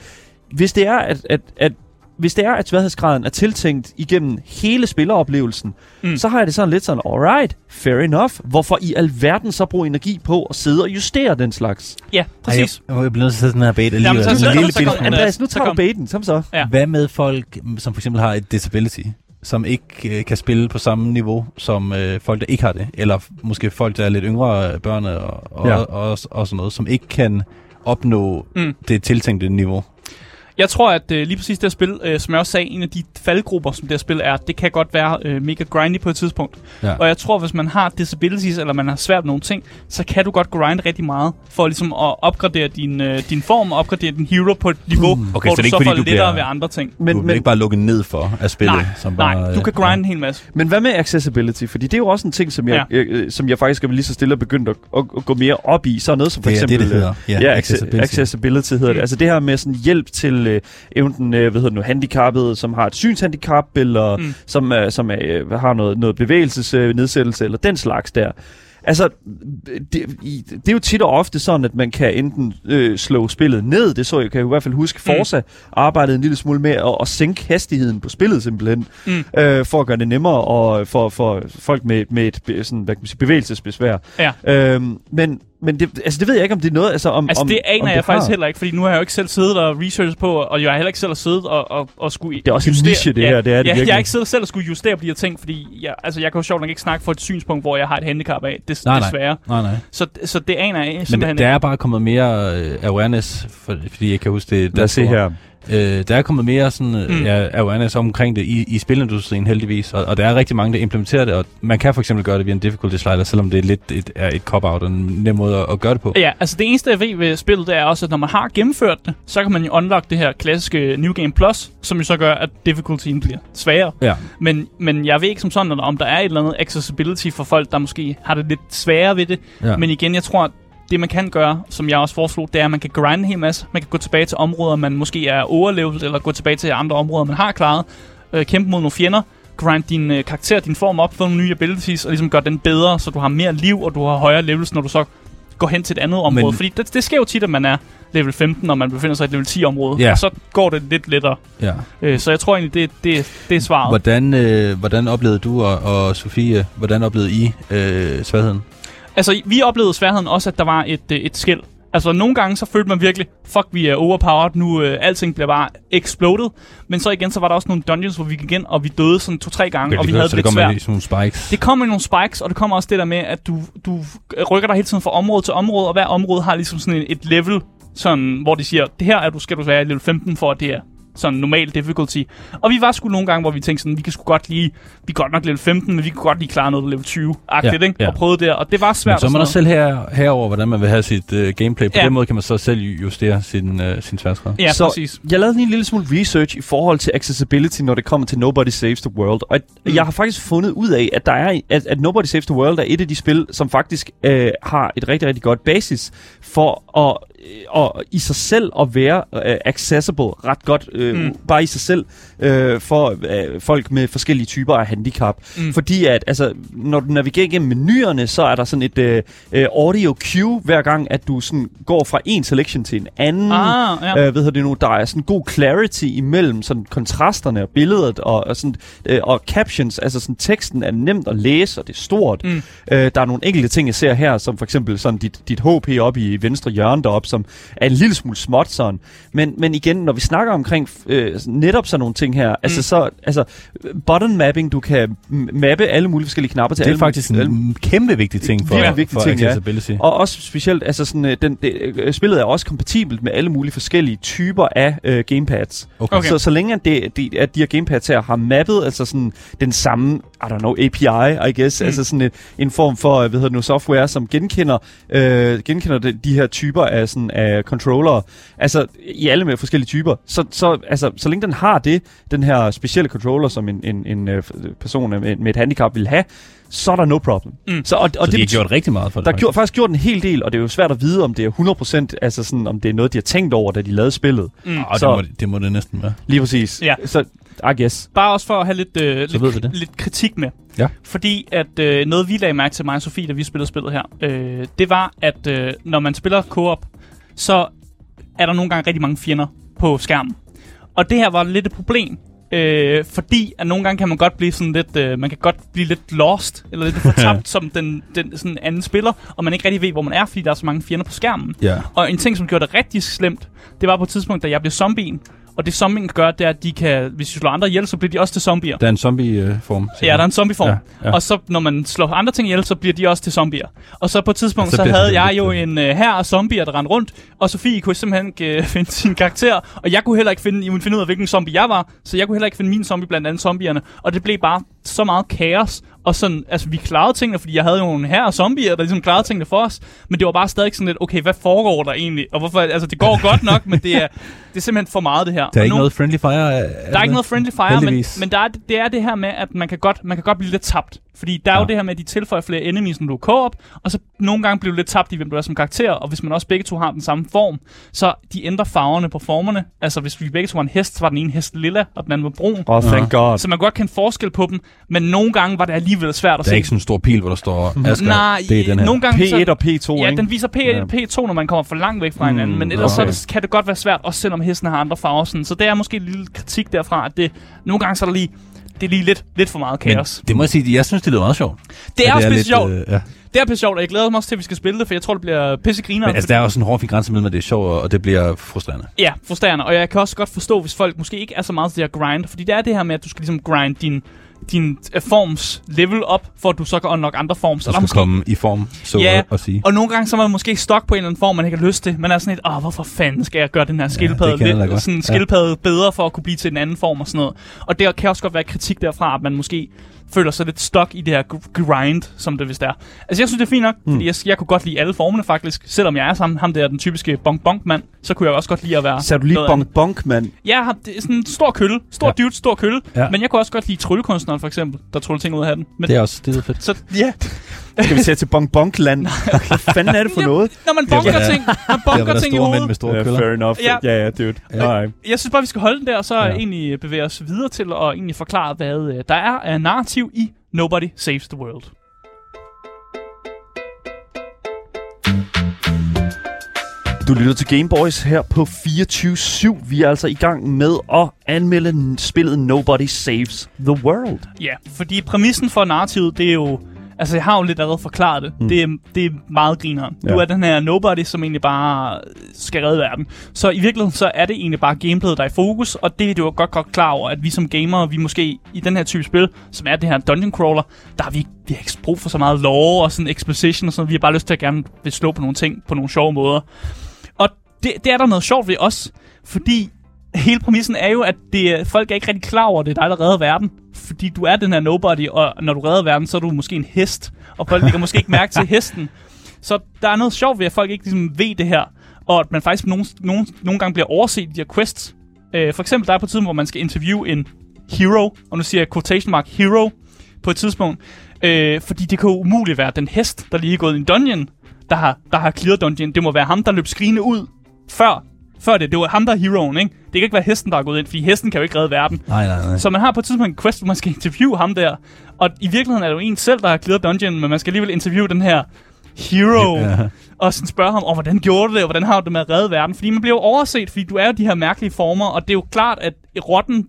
hvis det er, at, at, at hvis det er, at sværhedsgraden er tiltænkt igennem hele spilleroplevelsen, Mm. så har jeg det sådan lidt sådan, alright, fair enough. Hvorfor i alverden så bruge energi på at sidde og justere den slags? Ja, præcis. Ej, jeg, jeg bliver nødt til at sætte den her bait alligevel. så- En så- lille så smule. Andreas, nu så tager du baiten, som så. Ja. Hvad med folk, mm, som for eksempel har et disability, som ikke øh, kan spille på samme niveau som øh, folk, der ikke har det? Eller måske folk, der er lidt yngre øh, børn og, og, ja. og, og, og sådan noget, som ikke kan opnå Mm. det tiltænkte niveau? Jeg tror, at øh, lige præcis det her spil, øh, som jeg også sagde, en af de faldgrupper, som det her spil er, det kan godt være øh, mega grindy på et tidspunkt. Ja. Og jeg tror, hvis man har disabilities, eller man har svært med nogle ting, så kan du godt grinde rigtig meget, for ligesom at opgradere din, øh, din form, og opgradere din hero på et niveau, Hmm. Okay, hvor så det du ikke, så får lettere bliver- ved andre ting. Men, du men, ikke bare lukke ned for at spille, Nej, som bare... Nej, du kan ja. grinde en hel masse. men hvad med accessibility? Fordi det er jo også en ting, som jeg, ja. jeg, øh, som jeg faktisk er lige så stille og begyndt at, at, at gå mere op i. Så er noget som for Det er eksempel... det, det øh, hedder. Ja, Ja, accessibility. accessibility hedder det. Mm. Altså det her med sådan hjælp til øh, enten, øh, hvad hedder nu, handicappede, som har et synshandicap, eller Mm. mm. som, øh, som øh, har noget, noget bevægelsesnedsættelse, eller den slags der. Altså, det, det er jo tit og ofte sådan, at man kan enten øh, slå spillet ned, det så jeg, kan jeg i hvert fald huske, Mm. Forza arbejdede en lille smule med at, at sænke hastigheden på spillet simpelthen, Mm. øh, for at gøre det nemmere og for, for folk med, med et sådan, hvad kan man sige, bevægelsesbesvær. Ja. Øhm, men men det, altså, det ved jeg ikke, om det er noget, altså om Altså, om, det aner om jeg det faktisk heller ikke, fordi nu har jeg jo ikke selv siddet og researchet på, og jeg har heller ikke selv siddet og, og, og skulle Det er også en justere. niche, det ja, her, det er det ja, jeg virkelig. har ikke siddet selv og skulle justere på de her ting, fordi jeg, altså, jeg kan jo sjovt nok ikke snakke for et synspunkt, hvor jeg har et handicap af, des, Nej, nej. desværre. Nej, nej. Så, så det aner jeg Men simpelthen der er bare kommet mere øh, awareness, for, fordi jeg kan huske det. Lad os se her. Øh, der er kommet mere sådan, Mm. mm. ja, awareness omkring det i, i spilindustrien heldigvis, og, og der er rigtig mange, der implementerer det, og man kan for eksempel gøre det via en difficulty slider, selvom det er lidt et, er et cop-out og en nem måde at, at gøre det på. Ja, altså det eneste, jeg ved ved spillet, det er også, at når man har gennemført det, så kan man jo unlock det her klassiske New Game Plus, som jo så gør, at difficultyen bliver sværere. Ja. Men, men jeg ved ikke som sådan, om der er et eller andet accessibility for folk, der måske har det lidt sværere ved det. Ja. Men igen, jeg tror, det man kan gøre, som jeg også foreslog, det er, at man kan grinde en hel masse. Man kan gå tilbage til områder, man måske er overlevet, eller gå tilbage til andre områder, man har klaret. Øh, kæmpe mod nogle fjender. Grind din øh, karakter, din form op, få nogle nye abilities, og ligesom gøre den bedre, så du har mere liv, og du har højere levels, når du så går hen til et andet område. Men- Fordi det, det sker jo tit, at man er level 15, når man befinder sig i et level 10 område. Ja. Og så går det lidt lettere. ja. Øh, så jeg tror egentlig, det, det, det er svaret. Hvordan, øh, hvordan oplevede du og, og Sofie, hvordan oplevede I øh, sværheden? Altså, vi oplevede sværheden også, at der var et, øh, et skæld. Altså, nogle gange så følte man virkelig, fuck, vi er overpowered, nu øh, alting bliver bare exploded. Men så igen, så var der også nogle dungeons, hvor vi gik ind, og vi døde sådan to-tre gange, og vi havde så det det lidt svært. i sådan nogle spikes. Det kommer med nogle spikes, og det kommer også det der med, at du, du rykker dig hele tiden fra område til område, og hver område har ligesom sådan et, et level, sådan, hvor de siger, det her er du, skal du være i level 15 for, at det er sådan normal difficulty. Og vi var sgu nogle gange, hvor vi tænkte sådan, vi kan sgu godt lige, vi er godt nok level 15, men vi kan godt lige klare noget level 20-agtigt, Ja, ikke? ja. Og prøvede det, og det var svært. Men så er man også selv her, herover, hvordan man vil have sit øh, gameplay. På Ja. den måde kan man så selv justere sin, øh, sin sværdesgrad. noget. Ja, Så- præcis. Jeg lavede lige en lille smule research i forhold til accessibility, når det kommer til Nobody Saves the World. Og at, mm. jeg har faktisk fundet ud af, at, der er, at, at Nobody Saves the World er et af de spil, som faktisk øh, har et rigtig, rigtig godt basis for at og i sig selv at være øh, accessible ret godt, øh, Mm. bare i sig selv, øh, for øh, folk med forskellige typer af handicap. Mm. Fordi at, altså, når du navigerer igennem menuerne, så er der sådan et øh, øh, audio cue, hver gang, at du sådan går fra en selection til en anden. Ah, ja. Øh, ved du det nu, der er sådan god clarity imellem sådan kontrasterne og billedet og, og, sådan, øh, og captions, altså sådan teksten er nemt at læse, og det er stort. Mm. Øh, der er nogle enkelte ting, jeg ser her, som for eksempel sådan dit, dit HP op i venstre hjørne deroppe, som er en lille smule småt sådan. Men, men igen, når vi snakker omkring øh, netop sådan nogle ting her, mm. altså så, altså button mapping, du kan mappe alle mulige forskellige knapper til Det er alle, faktisk alle, en kæmpe vigtig ting for, Virkelig vigtig for ting, ja. og også specielt, altså sådan, øh, den, det, øh, spillet er også kompatibelt med alle mulige forskellige typer af øh, gamepads. Okay. Okay. Så, så længe at, det, de, at de her gamepads her har mappet altså sådan den samme, I don't know, API, I guess, Mm. mm. altså sådan en, en form for, øh, hvad hedder det nu, software, som genkender, øh, genkender de, de her typer af, sådan, af controller, altså i alle med forskellige typer. Så, så, altså, så længe den har det, den her specielle controller, som en, en, en øh, person med, med et handicap vil have, så er der no problem. Mm. Så, og, og så de har gjort rigtig meget for det. der er gjort, faktisk gjort en hel del, og det er jo svært at vide, om det er 100%, altså sådan, om det er noget, de har tænkt over, da de lavede spillet. Mm. Og det, så- må, det må det næsten være. Lige præcis. Ja. Så, I guess. Bare også for at have lidt, øh, Så lidt, lidt kritik med. Ja. Fordi at øh, noget, vi lagde mærke til mig og Sofie, da vi spillede spillet her, øh, det var, at øh, når man spiller co-op, så er der nogle gange rigtig mange fjender på skærmen. Og det her var lidt et problem, øh, fordi at nogle gange kan man godt blive sådan lidt, øh, man kan godt blive lidt lost, eller lidt fortabt som den, den sådan anden spiller, og man ikke rigtig ved, hvor man er, fordi der er så mange fjender på skærmen. Ja. Og en ting, som gjorde det rigtig slemt, det var på et tidspunkt, da jeg blev zombien. Og det zombien kan gøre, det er, at de kan, hvis de slår andre ihjel, så bliver de også til zombier. Der er en zombie-form. Ja, der er en zombieform. Ja, Ja, ja. ja. Og så når man slår andre ting ihjel, så bliver de også til zombier. Og så på et tidspunkt, Så så, så havde jeg jo øh, en uh, her af zombier, der rendte rundt, og Sofie kunne simpelthen ikke uh, finde sin karakter, og jeg kunne heller ikke finde, kunne finde ud af, hvilken zombie jeg var, så jeg kunne heller ikke finde min zombie blandt andet zombierne, og det blev bare så meget kaos, og sådan, altså vi klarede tingene, fordi jeg havde jo en her zombier, der ligesom klarede tingene for os, men det var bare stadig sådan lidt, okay, hvad foregår der egentlig, og hvorfor, altså det går godt nok, men det er, det er simpelthen for meget det her. Der er Og ikke nu- noget friendly fire? der er ikke noget friendly fire, men, Heldigvis. men der er, det er det her med, at man kan godt, man kan godt blive lidt tabt. Fordi der er Ja. jo det her med, at de tilføjer flere enemies, når du er co-op, og så nogle gange bliver du lidt tabt i, hvem du er som karakter, og hvis man også begge to har den samme form, så de ændrer farverne på formerne. Altså hvis vi begge to var en hest, så var den ene hest lilla, og den anden var brun. Oh, thank God. Så man godt kende forskel på dem, men nogle gange var det alligevel svært at Der se. er ikke sådan en stor pil, hvor der står Asger. Nej, det er den her. nogle gange så, P1 og P2, Ja, ikke? den viser P1 Ja. og P2, når man kommer for langt væk fra Mm, hinanden. Men ellers okay. så er det, kan det godt være svært, også selvom hesten har andre farver. Sådan. Så det er måske en lille kritik derfra, at det, nogle gange så er der lige, det er lige lidt, lidt for meget Men kaos. det må jeg sige, jeg synes, det lyder meget sjovt. det er At også pisse lidt, sjovt. øh, ja. Det er pisse sjovt, og jeg glæder mig også til, at vi skal spille det, for jeg tror, det bliver pisse griner. Men altså, der er også en hård fin grænse mellem, at det er sjovt, og det bliver frustrerende. Ja, frustrerende. Og jeg kan også godt forstå, hvis folk måske ikke er så meget til det her grind. Fordi det er det her med, at du skal ligesom grind din, din uh, forms level op, for at du så kan unlock andre forms. Så Og skal måske komme i form, så Ja, at sige. Og nogle gange så er man måske stok på en eller anden form, man ikke har lyst til. Man er sådan lidt, åh, hvorfor fanden skal jeg gøre den her skildpadde, det jeg lidt, sådan Ja. skildpadde bedre for at kunne blive til en anden form og sådan noget. Og der kan også godt være kritik derfra, at man måske føler sig lidt stok i det her gr- grind, som det vist er. Altså jeg synes, det er fint nok, Hmm. fordi jeg, jeg kunne godt lide alle formerne faktisk. Selvom jeg er sammen ham der, den typiske bonk bonk mand, så kunne jeg også godt lide at være... Så du lige noget bonk bonk, mand. Ja, det er sådan en stor kølle. Stor Ja. dude, stor kølle. Ja. Men jeg kunne også godt lide tryllekunstneren for eksempel, der tryller ting ud af hatten. Men Det er også det er fedt. så, ja, Skal vi sætte til bonk bonk land? Hvad fanden er det for Ja, noget? når man Det er, bunker hvad- ting, man der ting i store mænd hovedet. med store Ja, køller. fair enough. Ja. Ja, ja, dude. Ja. Nej. Jeg synes bare, vi skal holde den der, og så Ja. ja. egentlig bevæge os videre til at egentlig forklare, hvad øh, der er af narrativ i Nobody Saves the World. Du lytter til Gameboys her på 24-7. Vi er altså i gang med at anmelde spillet Nobody Saves the World. Ja, fordi præmissen for narrativet, det er jo... Altså, jeg har jo lidt allerede forklaret det. Mm. Det, er, det er meget grineren. Ja. Du er den her nobody, som egentlig bare skal redde verden. Så i virkeligheden, så er det egentlig bare gameplayet, der er i fokus, og det er du jo godt, godt klar over, at vi som gamere, vi måske i den her type spil, som er det her dungeon crawler, der har vi, vi har ikke brug for så meget lore og sådan exposition og sådan. Vi har bare lyst til at gerne vil slå på nogle ting på nogle sjove måder. Og det, det er der noget sjovt ved os, fordi hele præmissen er jo, at det, er- folk er ikke rigtig klar over, at det er dig, der redder verden. Fordi du er den her nobody, og når du redder verden, så er du måske en hest. Og folk lægger måske ikke mærke til hesten. Så der er noget sjovt ved, at folk ikke ligesom ved det her. Og at man faktisk nogle, nogle, nogle gange bliver overset i de her quests. Øh, for eksempel der er på tiden, hvor man skal interviewe en hero. Og nu siger jeg quotation mark hero på et tidspunkt. Øh, fordi det kan jo umuligt være den hest, der lige er gået i en dungeon, der har, der har clearet dungeon. Det må være ham, der løb skrigende ud før, før det, det var ham, der er heroen, ikke? Det kan ikke være hesten, der er gået ind, fordi hesten kan jo ikke redde verden. Nej, nej, nej. Så man har på et tidspunkt en quest, hvor man skal interviewe ham der. Og i virkeligheden er det jo en selv, der har clearet dungeon, men man skal alligevel interviewe den her hero. Ja. Og sådan spørge ham, oh, hvordan gjorde du det, og hvordan har du det med at redde verden? Fordi man bliver jo overset, fordi du er jo de her mærkelige former, og det er jo klart, at rotten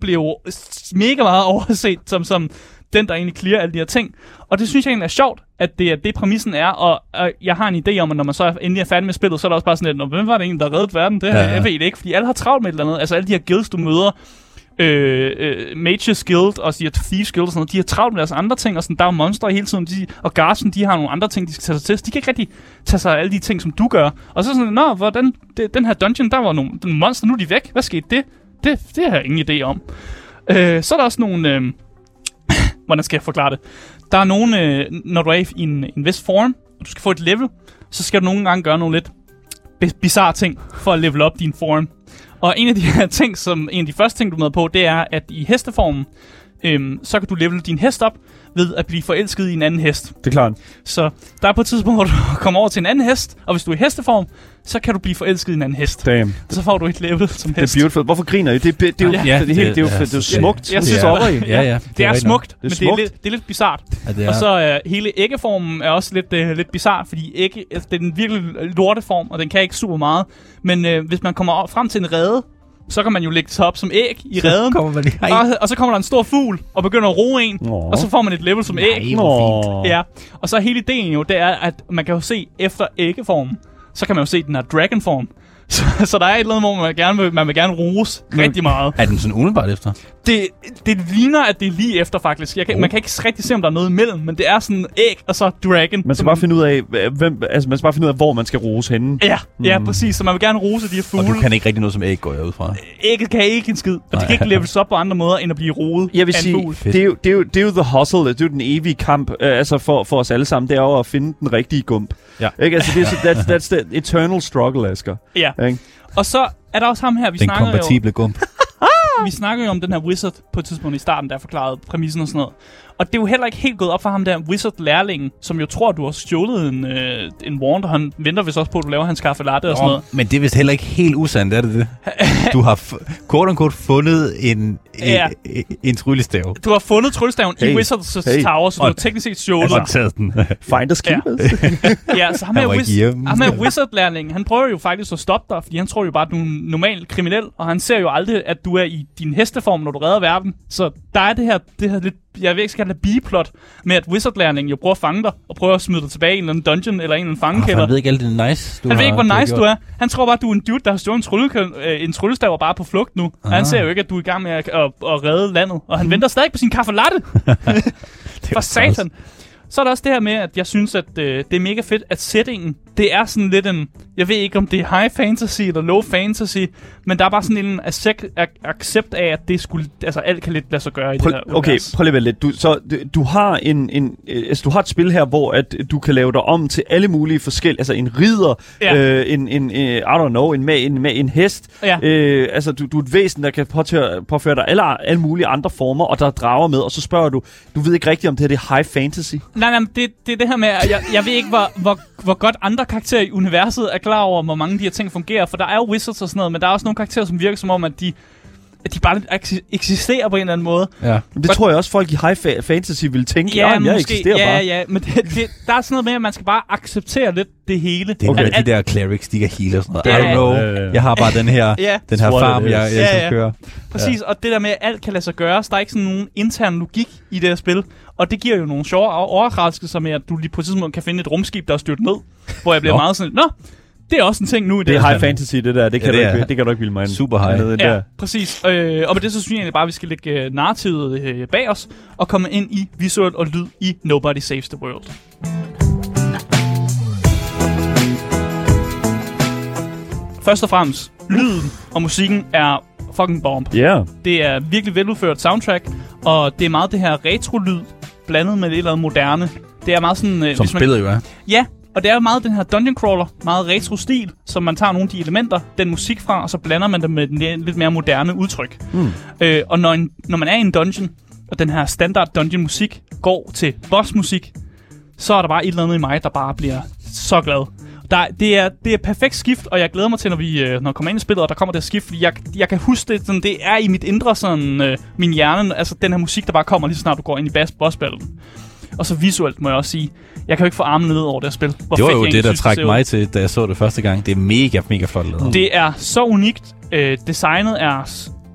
s- mega meget overset, som, som den, der egentlig clear alle de her ting. Og det synes jeg egentlig er sjovt, at det er det, præmissen er, og, og jeg har en idé om, at når man så endelig er færdig med spillet, så er der også bare sådan lidt, "Nå, hvem var det egentlig, der reddede verden? Det, ja, Ja, ja. Jeg ved det ikke, fordi alle har travlt med et eller andet. Altså alle de her guilds, du møder, øh, øh, Mages Guild og de her Thieves Guild og sådan noget, de har travlt med deres andre ting, og sådan, der er monster hele tiden, de, og Garson, de har nogle andre ting, de skal tage sig til, så de kan ikke rigtig tage sig af alle de ting, som du gør. Og så sådan, nå, hvordan, det, den her dungeon, der var nogle, nogle monster, nu er de væk, hvad skete det? Det, det har jeg ingen idé om. Øh, så er der også nogle, øh, hvordan skal jeg forklare det? Der er nogle, øh, når du er i en, en vis form, og du skal få et level, så skal du nogle gange gøre nogle lidt bi- bizarre ting for at level op din form. Og en af de her ting, som en af de første ting, du møder på, det er, at i hesteformen, øhm, så kan du level din hest op ved at blive forelsket i en anden hest. Det er klart. Så der er på et tidspunkt, hvor du kommer over til en anden hest, og hvis du er i hesteform, så kan du blive forelsket i en anden hest. Damn. Så får du et level som Det er hest. beautiful. Hvorfor griner I? Det, det, det, er jo, Ja, det, det, er helt- det, er jo, det- det er jo smukt. Jeg Det synes stopper I. Ja, ja. Det er smukt, Det er men det er, smukt. lidt, det er lidt bizart. Ja, det er. Og så uh, hele æggeformen er også lidt, uh, lidt bizart, fordi ægge, altså, det er en virkelig lorteform, og den kan ikke super meget. Men uh, hvis man kommer op- frem til en rede, så kan man jo lægge sig op som æg i reden. kommer man lige... Og, og så kommer der en stor fugl og begynder at roe en, Nå. og så får man et level som æg. Nå. Ja, og så er hele ideen jo, det er, at man kan jo se efter æggeformen, så kan man jo se den her dragonform. Så, så der er et eller andet, hvor man gerne vil, man vil gerne rose rigtig meget. Er den sådan umiddelbart efter? Det, det ligner, at det er lige efter, faktisk. Jeg kan, Oh. Man kan ikke rigtig se, om der er noget imellem, men det er sådan æg, og så dragon. Man skal bare finde ud af, hvem, altså man skal bare finde ud af, hvor man skal rose henne. Ja, ja, præcis. Så man vil gerne rose de her Og fugle. du kan ikke rigtig noget som æg, går jeg ud fra. Ægget kan ikke en skid, og de Nej. kan ikke leves op på andre måder, end at blive roet Jeg vil sige, det er, jo, det, er jo, det er jo the hustle, det er jo den evige kamp uh, altså for, for os alle sammen, det er jo at finde den rigtige gump. Ja. Ikke? Altså, det er, så, that's, that's the eternal struggle, Asger. Ja. Ikke? Og så er der også ham her, vi Den snakker jo... kompatible gump. vi snakker jo om den her wizard på et tidspunkt i starten, der forklarede præmissen og sådan noget. Og det er jo heller ikke helt gået op for ham der wizard-lærlingen, som jo tror, du har stjålet en, øh, en wand, og han venter vist også på, at du laver hans kaffe latte og sådan noget. Men det er vist heller ikke helt usandt, er det det? Du har kort og kort fundet en, Ja. en, en tryllestav. Du har fundet tryllestaven Hey. i Wizards Hey. Tower, så du Og- har teknisk set stjålet. Og taget den. Finders Ja. keepers. Ja, så ham wiz- ham her wizard-lærlingen, han prøver jo faktisk at stoppe dig, fordi han tror jo bare, at du er en normal kriminel, og han ser jo aldrig, at du er i din hesteform, når du redder verden. Så der er det her, det her lidt, jeg ved ikke, skal det biplot, med at wizard-lærlingen jo prøver at fange dig, og prøver at smide dig tilbage i en eller anden dungeon, eller en eller anden fangekælder. Han ved ikke alt det nice, du Han ved ikke, hvor nice gjort. du er. Han tror bare, at du er en dude, der har stjålet en, trylle, øh, en tryllestav og bare er på flugt nu. Ah. Han Ah. ser jo ikke, at du er i gang med at, at, at redde landet. Og han venter stadig på sin kaffe latte. For satan. Så er der også det her med, at jeg synes, at øh, det er mega fedt, at settingen, det er sådan lidt en... Jeg ved ikke, om det er high fantasy eller low fantasy, men der er bare sådan en accept, ac- accept af, at det skulle, altså alt kan lidt lade sig gøre i Prøv, det her okay, univers. prøv lige lidt. Du, så, du, du har en, en, altså, du har et spil her, hvor at du kan lave dig om til alle mulige forskellige, altså en ridder, Ja. øh, en, en, øh, I don't know, en, med, en, med en hest. Ja. Øh, altså, du, du er et væsen, der kan påtøre, påføre dig alle, alle mulige andre former, og der er drager med, og så spørger du, du ved ikke rigtigt, om det her det er high fantasy. Nej, nej, det, det er det her med, at jeg, jeg ved ikke, hvor, hvor, hvor godt andre karakterer i universet er klar over, hvor mange af de her ting fungerer. For der er jo wizards og sådan noget, men der er også nogle karakterer, som virker som om, at de, de bare eksisterer på en eller anden måde. Ja. Men det tror jeg også, folk i high fa- fantasy vil tænke, ja, jeg eksisterer ja, bare. ja, men det, det, der er sådan noget med, at man skal bare acceptere lidt det hele. Det er Okay. de der clerics, de kan heal og sådan noget. Ja, I don't know. ja, ja. Jeg har bare den her, Ja, den her farm, jeg, jeg Ja, skal ja. køre. præcis. Og det der med, at alt kan lade sig gøre, så der er ikke sådan nogen intern logik i det her spil. Og det giver jo nogle sjove over- overraskelser med, at du lige på et tidspunkt kan finde et rumskib, der er styrt ned. Hvor jeg bliver Nå. meget sådan, nå, det er også en ting nu i det, Det er high spil." fantasy, det der. Det kan, Ja, du, det ikke, er det kan du ikke bilde mig ind. Super high. Nede Ja, der. præcis. Øh, og med det så synes jeg egentlig bare, at vi skal lægge øh, narrativet øh, bag os og komme ind i visuelt og lyd i Nobody Saves the World. Først og fremmest, lyden og musikken er fucking bomb. Ja. Yeah. Det er virkelig veludført soundtrack, og det er meget det her retro-lyd blandet med lidt eller andet moderne. Det er meget sådan... Øh, Som hvis man- spillet jo er. Ja, og det er jo meget den her dungeon crawler, meget retro-stil, som man tager nogle af de elementer, den musik fra, og så blander man det med den lidt mere moderne udtryk. Mm. Øh, og når, en, når man er i en dungeon, og den her standard dungeon musik går til bossmusik, så er der bare et eller andet i mig, der bare bliver så glad. Der, det, er, det er perfekt skift, og jeg glæder mig til, når vi øh, når jeg kommer ind i spillet, og der kommer det her skift, fordi jeg, jeg kan huske det, sådan, det er i mit indre, sådan, øh, min hjerne, altså den her musik, der bare kommer lige så snart du går ind i bass boss battle. Og så visuelt må jeg også sige, jeg kan jo ikke få armene ned over det her spil. Hvor Det var jo det, der trak ud. mig til, da jeg så det første gang. Det er mega, mega flot lavet. Det er så unikt. Øh, designet er...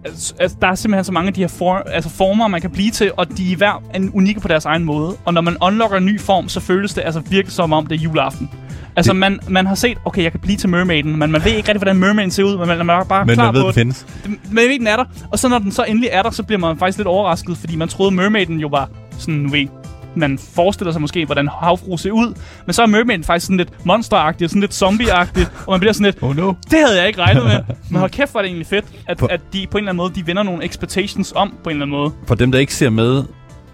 Altså, altså, der er simpelthen så mange af de her for, altså former, man kan blive til, og de er hver en unikke på deres egen måde. Og når man unlocker en ny form, så føles det altså virkelig som om, det er juleaften. Altså, Det- man, man har set, okay, jeg kan blive til mermaiden, men man ved ikke rigtig, hvordan mermaiden ser ud, men man, er bare Men klar man ved, på den findes. Det- Man ved, den er der. Og så når den så endelig er der, så bliver man faktisk lidt overrasket, fordi man troede, mermaiden jo var sådan, nu ved, man forestiller sig måske, hvordan havfru ser ud, men så er mermaiden faktisk sådan lidt monsteragtig, og sådan lidt zombieagtig, og man bliver sådan lidt, Oh no. det havde jeg ikke regnet med. Men hold kæft, er det egentlig fedt, at, For- at de på en eller anden måde, de vender nogle expectations om på en eller anden måde. For dem, der ikke ser med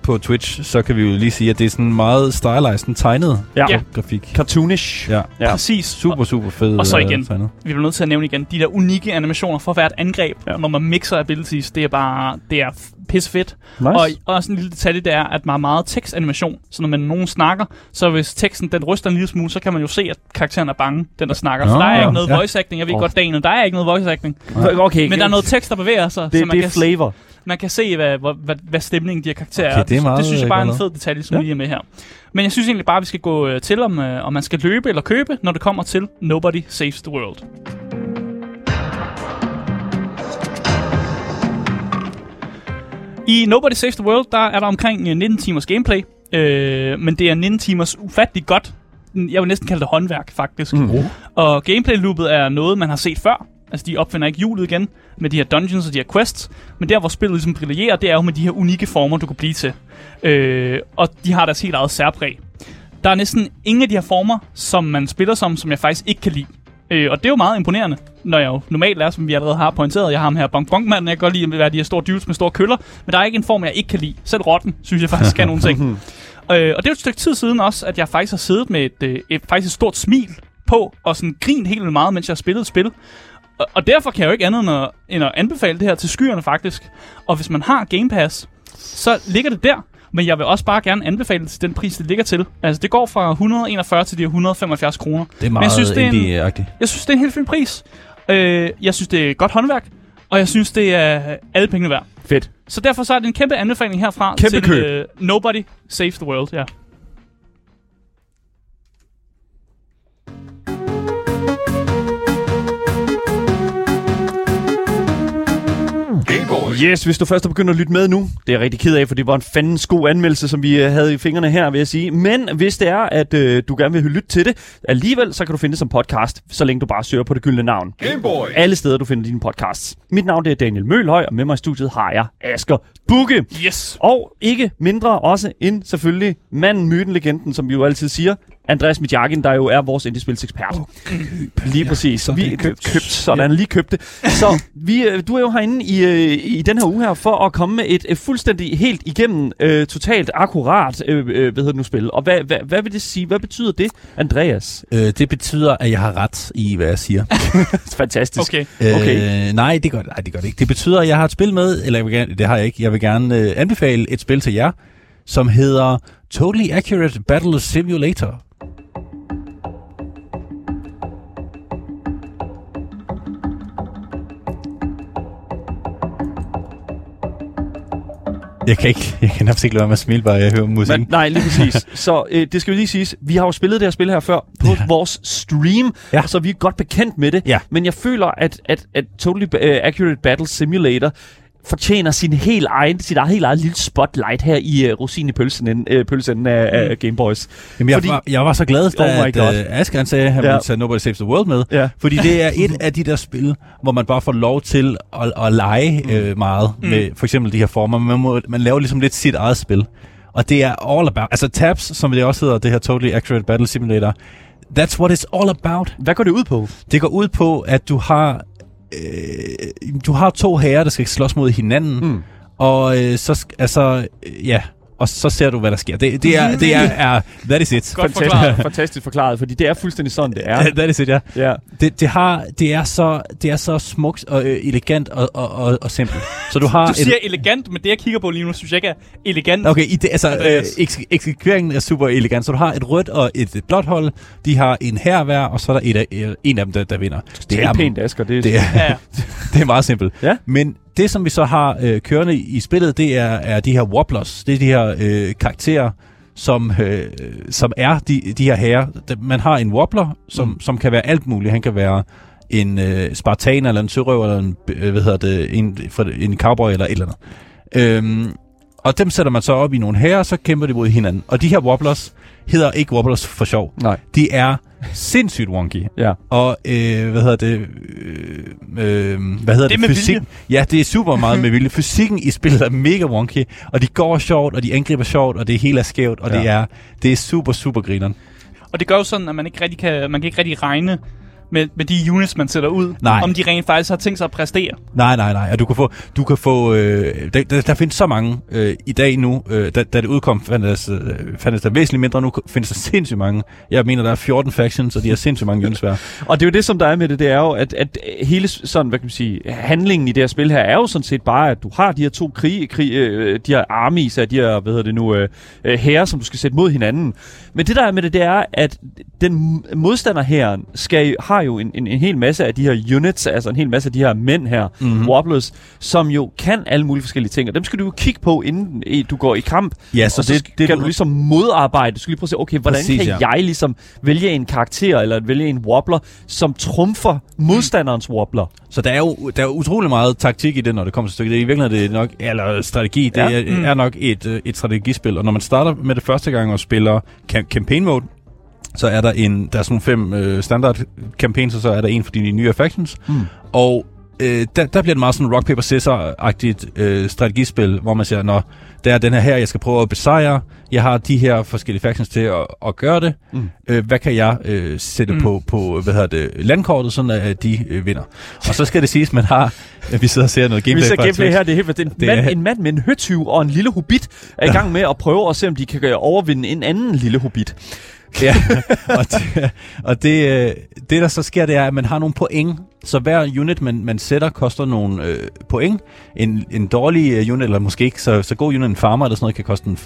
på Twitch, så kan vi jo lige sige, at det er sådan meget stylized, sådan tegnet Ja. Ja. grafik. Cartoonish. Ja. Ja. Præcis. Super, super fed Og så øh, igen. tegnet. Vi bliver nødt til at nævne igen, de der unikke animationer for hvert angreb, Ja. ja. når man mixer abilities, det er bare, det er pisse fedt. Nice. Og og også en lille detalje, det er, at man har meget tekstanimation. Så når man nogen snakker, så hvis teksten den ryster en lille smule, så kan man jo se, at karakteren er bange, den der snakker. Nå, der er ikke noget ja. voice acting. Jeg ved Åh. godt, Daniel, der er ikke noget voice acting. Okay, Men der er noget tekst, der bevæger sig, det, så man det kan, er flavor. Man kan se, hvad, hvad, hvad, hvad stemningen de her karakterer Okay, det er meget, det synes jeg øh, bare er en godt fed detalje, som Ja. lige er med her. Men jeg synes egentlig bare, at vi skal gå øh, til, om, øh, om man skal løbe eller købe, når det kommer til Nobody Saves the World. I Nobody Saves the World, der er der omkring øh, 19 timers gameplay, øh, men det er 19 timers ufattelig godt. Jeg vil næsten kalde det håndværk, faktisk. Mm. Og gameplay-loopet er noget, man har set før. Altså, de opfinder ikke hjulet igen med de her dungeons og de her quests. Men der, hvor spillet ligesom brillerer, det er jo med de her unikke former, du kan blive til. Øh, og de har deres helt eget særpræg. Der er næsten ingen af de her former, som man spiller som, som jeg faktisk ikke kan lide. Øh, og det er jo meget imponerende, når jeg jo normalt er, som vi allerede har pointeret. Jeg har ham her bonk bonk manden jeg kan godt lide at være de her store dudes med store køller. Men der er ikke en form, jeg ikke kan lide. Selv rotten, synes jeg faktisk kan nogle ting. Øh, og det er jo et stykke tid siden også, at jeg faktisk har siddet med et, øh, et, faktisk et stort smil på, og sådan grint helt vildt meget, mens jeg spillede et spil. Og, og derfor kan jeg jo ikke andet end at, end at anbefale det her til skyerne faktisk. Og hvis man har Game Pass, så ligger det der. Men jeg vil også bare gerne anbefale det til den pris, det ligger til. Altså, det går fra 141 til de her 175 kroner. Det er Men meget jeg synes, det er en-. Jeg synes, det er en helt fin pris. Øh, jeg synes, det er godt håndværk. Og jeg synes, det er alle pengene værd. Fedt. Så derfor så er det en kæmpe anbefaling herfra Kæmpe til køb. øh, Nobody Saves the World. Ja. Yes, hvis du først er begyndt at lytte med nu, det er jeg rigtig ked af, for det var en fandens god anmeldelse, som vi øh, havde i fingrene her, vil jeg sige. Men hvis det er, at øh, du gerne vil lytte til det, alligevel, så kan du finde det som podcast, så længe du bare søger på det gyldne navn. Gameboy. Alle steder, du finder dine podcasts. Mit navn det er Daniel Mølhøj, og med mig i studiet har jeg Asger Bukke. Yes. Og ikke mindre også end selvfølgelig manden, myten, legenden, som vi jo altid siger, Andreas Midjakin, der jo er vores indiespilsekspert. Lige præcis. så er vi købt. købt. sådan, lige købt det. Så vi, øh, du er jo herinde i, øh, i den her uge her for at komme med et, et fuldstændig helt igennem øh, totalt akkurat øh, øh, hvad hedder det nu spil. Og hvad, hvad, hvad vil det sige? Hvad betyder det, Andreas? Øh, det betyder, at jeg har ret i, hvad jeg siger. Fantastisk. Okay. Okay. Øh, nej, det gør, nej, det gør det ikke. Det betyder, at jeg har et spil med, eller jeg vil gerne, det har jeg ikke. Jeg vil gerne øh, anbefale et spil til jer, som hedder Totally Accurate Battle Simulator. Jeg kan ikke, jeg kan nærmest ikke lade være med at smile, bare jeg hører musik. Men, nej, lige præcis. Så øh, det skal vi lige sige. Vi har jo spillet det her spil her før på Ja. vores stream, Ja. så vi er godt bekendt med det. Ja. Men jeg føler, at, at, at Totally uh, Accurate Battle Simulator fortjener sin helt egen, sit eget, helt eget lille spotlight her i uh, rosin i pølsen, uh, pølsen af, af Game Boys. Jamen, jeg, Fordi- var, jeg var så glad, da Oh at, uh, Asger han sagde, at han Ja. ville tage Nobody Saves the World med. Ja. Fordi det er et af de der spil, hvor man bare får lov til at, at lege mm. øh, meget mm. med for eksempel de her former. Man, må, man laver ligesom lidt sit eget spil. Og det er all about... Altså Tabs, som det også hedder, det her Totally Accurate Battle Simulator, that's what it's all about. Hvad går det ud på? Det går ud på, at du har... Øh, du har to herrer, der skal slås mod hinanden. Mm. Og øh, så, altså, øh, ja, og så ser du, hvad der sker. Det, det, er, det er, er, that is it. Godt Fantastisk, forklaret. fantastisk forklaret, fordi det er fuldstændig sådan, det er. That is it, ja. Ja. Det, det, har, det, er så, det er så smukt og øh, elegant og, og, og, og simpelt. Så du har Du et- siger elegant, men det jeg kigger på lige nu, synes jeg ikke er elegant. Okay, i det, altså, øh, eks- eksekveringen er super elegant. Så du har et rødt og et, et blåt hold. De har en her hver, og så er der et af, øh, en af dem, der, der vinder. Det er pænt, Asger. Det er, det er, ja. det er meget simpelt. Ja. Men det, som vi så har øh, kørende i, spillet, det er, er de her wobblers. Det er de her øh, karakterer, som, øh, som er de, de her herrer. Man har en wobbler, som, mm. som kan være alt muligt. Han kan være en øh, spartaner, eller en sørøver, eller en, øh, hvad hedder det, en, en cowboy, eller et eller andet. Øhm, og dem sætter man så op i nogle herrer, så kæmper de mod hinanden. Og de her wobblers hedder ikke wobblers for sjov. Nej. De er sindssygt wonky. Ja. Og øh, hvad hedder det? Øh, øh, hvad hedder Det det? Fysik. vilje. Ja, det er super meget med vilje. Fysikken i spillet er mega wonky, og de går sjovt, og de angriber sjovt, og det hele er skævt, og ja. det er det er super super grineren. Og det gør jo sådan, at man ikke rigtig kan, man kan ikke rigtig regne med, med de units, man sætter ud, Nej. om de rent faktisk har tænkt sig at præstere. Nej, nej, nej. Og du kan få, du kan få øh, der, der, der findes så mange øh, i dag nu. Øh, da, da det udkom, fandtes, øh, fandtes der væsentligt mindre. Nu findes der sindssygt mange. Jeg mener, der er 14 factions, og de har sindssygt mange units hver. Og det er jo det, som der er med det, det er jo, at, at hele sådan, hvad kan man sige, handlingen i det her spil her, er jo sådan set bare, at du har de her to krig, krig øh, de her armies af de her, hvad hedder det nu, øh, øh, herrer, som du skal sætte mod hinanden. Men det der er med det, det er, at den modstander her skal, har jo en, en, en hel masse af de her units, altså en hel masse af de her mænd her, Mhm. mm-hmm. wobblers, som jo kan alle mulige forskellige ting, og dem skal du jo kigge på, inden du går i kamp. Ja, Så og så det, det, kan du ligesom modarbejde. Du skal lige prøve at se, okay, hvordan Præcis, kan ja. jeg ligesom vælge en karakter, eller vælge en wobbler, som trumfer modstanderens wobbler. Så der er jo der er utrolig meget taktik i det, når det kommer til stykket. Det er i virkeligheden det er nok, eller strategi, det Ja. er, Mm. er nok et, øh, et strategispil. Og når man starter med det første gang og spiller cam- campaign mode, så er der en, der er sådan fem øh, standard campaigns, og så er der en for de nye factions. Mm. Og øh, der, der bliver det meget sådan rock, paper, scissor-agtigt øh, strategispil, hvor man siger, når der er den her her, jeg skal prøve at besejre, jeg har de her forskellige factions til at, at gøre det, Mm. øh, hvad kan jeg øh, sætte Mm. på, på hvad hedder det, landkortet, sådan at de øh, vinder. Og så skal det siges, man har, at vi sidder og ser noget Vi gameplay. ser fra gameplay her, det er helt det er en, Det mand, er- en mand med en høtyv og en lille hobbit er i gang med at prøve at se, om de kan overvinde en anden lille hobbit. Ja, og, det, og det, øh, det, der så sker, det er, at man har nogle point. Så hver unit, man, man sætter, koster nogle øh, point. En, en dårlig øh, unit, eller måske ikke så, så god unit, en farmer eller sådan noget, kan koste en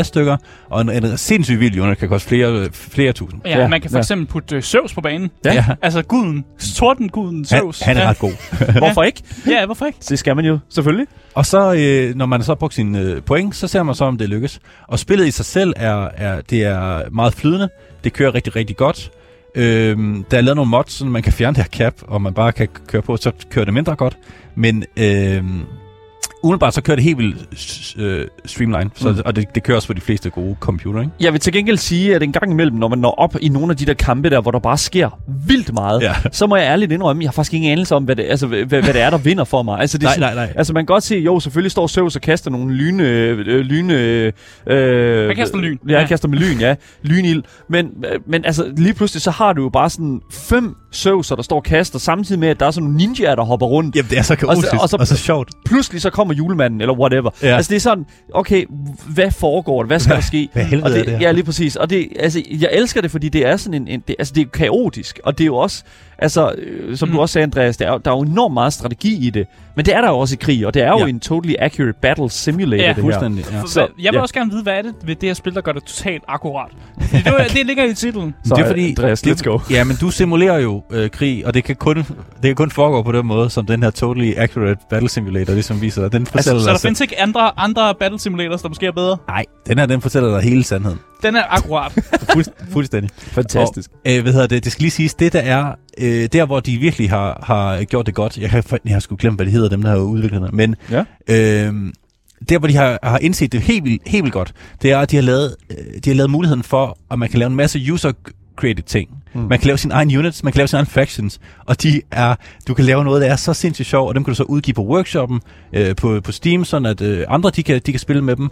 40-60 stykker. Og en, en sindssygt vild unit kan koste flere, flere tusind. Ja, Ja, man kan for ja. eksempel putte øh, Zeus på banen. Ja. Ja. Altså guden, tordenguden Han, Zeus. han er ja. ret god. Hvorfor ikke? Ja, hvorfor ikke? Det skal man jo, selvfølgelig. Og så, øh, når man så har brugt sine øh, point, så ser man så, om det lykkes. Og spillet i sig selv er, er, det er meget flydende. Det kører rigtig, rigtig godt. Øhm, der er lavet nogle mods, så man kan fjerne det her cap, og man bare kan køre på, så kører det mindre godt. Men øhm, umiddelbart så kører det helt vildt øh, streamline, så, Mm. og det, det kører også på de fleste gode computer, ikke? Jeg vil til gengæld sige, at en gang imellem, når man når op i nogle af de der kampe der, hvor der bare sker vildt meget, Ja. så må jeg ærligt indrømme, jeg har faktisk ingen anelse om, hvad det, altså, hvad, hvad det er, der vinder for mig. Altså, det Nej, sådan- nej, nej. Altså, man kan godt se, jo, selvfølgelig står Zeus og kaster nogle lyne... Øh, lyne øh, Han kaster lyn. Ja, Ja. kaster med lyn, ja. Lynild. Men, øh, men altså, lige pludselig, så har du jo bare sådan fem Zeuser, der står og kaster, samtidig med, at der er sådan nogle ninjaer, der hopper rundt. Jamen, det er så kaotisk, og og så- så, og så sjovt. Pludselig så kommer julemanden, eller whatever. Ja. Altså, det er sådan, okay, hvad foregår der? Hvad skal der ske? Hvad helvede og det, er det her? Ja, lige præcis. Og det, altså, jeg elsker det, fordi det er sådan en, en det, altså, det er kaotisk, og det er jo også, altså, øh, som mm. Du også sagde, Andreas, der er, jo- der er jo enormt meget strategi i det. Men det er der jo også i krig, og det er jo Ja. en totally accurate battle simulator, Ja, det her. Fuldstændig, ja. For, Så, jeg vil ja. også gerne vide, hvad er det ved det her spil, der gør det totalt akkurat? Det, var- det ligger i titlen. Så, det er fordi, Andreas, det, let's go. Ja, men du simulerer jo øh, krig, og det kan, kun, det kan kun foregå på den måde, som den her Totally Accurate Battle Simulator ligesom viser dig. Den fortæller Så der dig... findes ikke andre, andre battle simulators, der måske er bedre? Nej, den her, den fortæller dig hele sandheden. Den er akkurat. Fuld, fuldstændig. Fantastisk. Og, øh, hvad hedder det? Det skal lige siges, det der er, øh, der hvor de virkelig har, har gjort det godt, jeg har, jeg har sgu glemt, hvad det hedder, dem der har udviklet det, men Ja. øh, der hvor de har, har indset det helt vildt, helt vildt godt, det er, at de har lavet, øh, de har lavet muligheden for, at man kan lave en masse user created ting. Mm. Man kan lave sine egne units, man kan lave sine egne factions, og de er, du kan lave noget, der er så sindssygt sjov, og dem kan du så udgive på workshoppen øh, på, på Steam, sådan at øh, andre de kan, de kan spille med dem.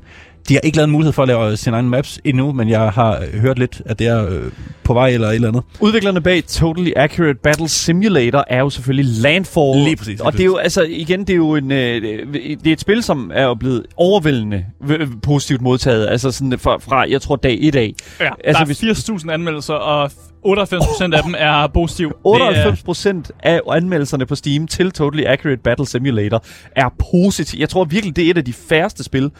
De har ikke lavet en mulighed for at lave sine egne maps endnu, men jeg har øh, hørt lidt, at det er øh, på vej eller et eller andet. Udviklerne bag Totally Accurate Battle Simulator er jo selvfølgelig Landfall. Lige præcis. Lige og det er jo, altså igen, det er jo en, øh, det er et spil, som er jo blevet overvældende øh, positivt modtaget. Altså sådan fra, fra jeg tror, dag 1 af. Ja, altså, der er 80.000 anmeldelser, og 98% af dem er positiv. 98% af anmeldelserne på Steam til Totally Accurate Battle Simulator er positive. Jeg tror virkelig, det er et af de færreste spil.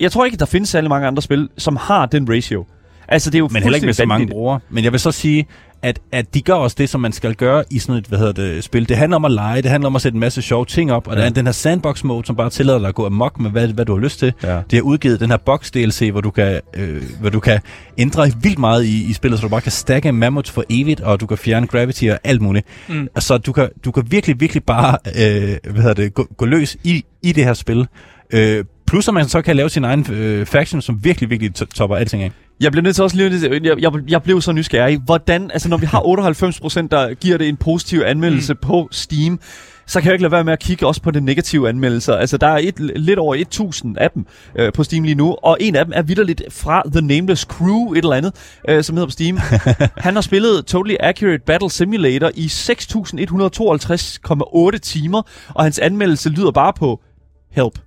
Jeg tror ikke, der findes særlig mange andre spil, som har den ratio. Altså, det er jo Men heller ikke med så mange brugere. Men jeg vil så sige, at, at de gør også det, som man skal gøre i sådan et hvad hedder det, spil. Det handler om at lege, det handler om at sætte en masse sjove ting op, og ja. der er den her sandbox mode, som bare tillader dig at gå amok med, hvad, hvad du har lyst til. Ja. De har udgivet den her box DLC, hvor du kan, øh, hvor du kan ændre vildt meget i, i spillet, så du bare kan stacke mammoths for evigt, og du kan fjerne gravity og alt muligt. Mm. Så du kan, du kan virkelig, virkelig bare øh, hvad hedder det, gå, gå løs i, i det her spil. Øh, plus at man så kan lave sin egen øh, faction, som virkelig, virkelig topper alting af. Jeg bliver nødt til også lige, jeg, jeg, jeg blev så nysgerrig. Hvordan, altså når vi har 98%, der giver det en positiv anmeldelse mm. på Steam, så kan jeg ikke lade være med at kigge også på de negative anmeldelser. Altså, der er et, lidt over 1000 af dem øh, på Steam lige nu, og en af dem er vidderligt fra The Nameless Crew, et eller andet, øh, som hedder på Steam. Han har spillet Totally Accurate Battle Simulator i 6152,8 timer, og hans anmeldelse lyder bare på Help.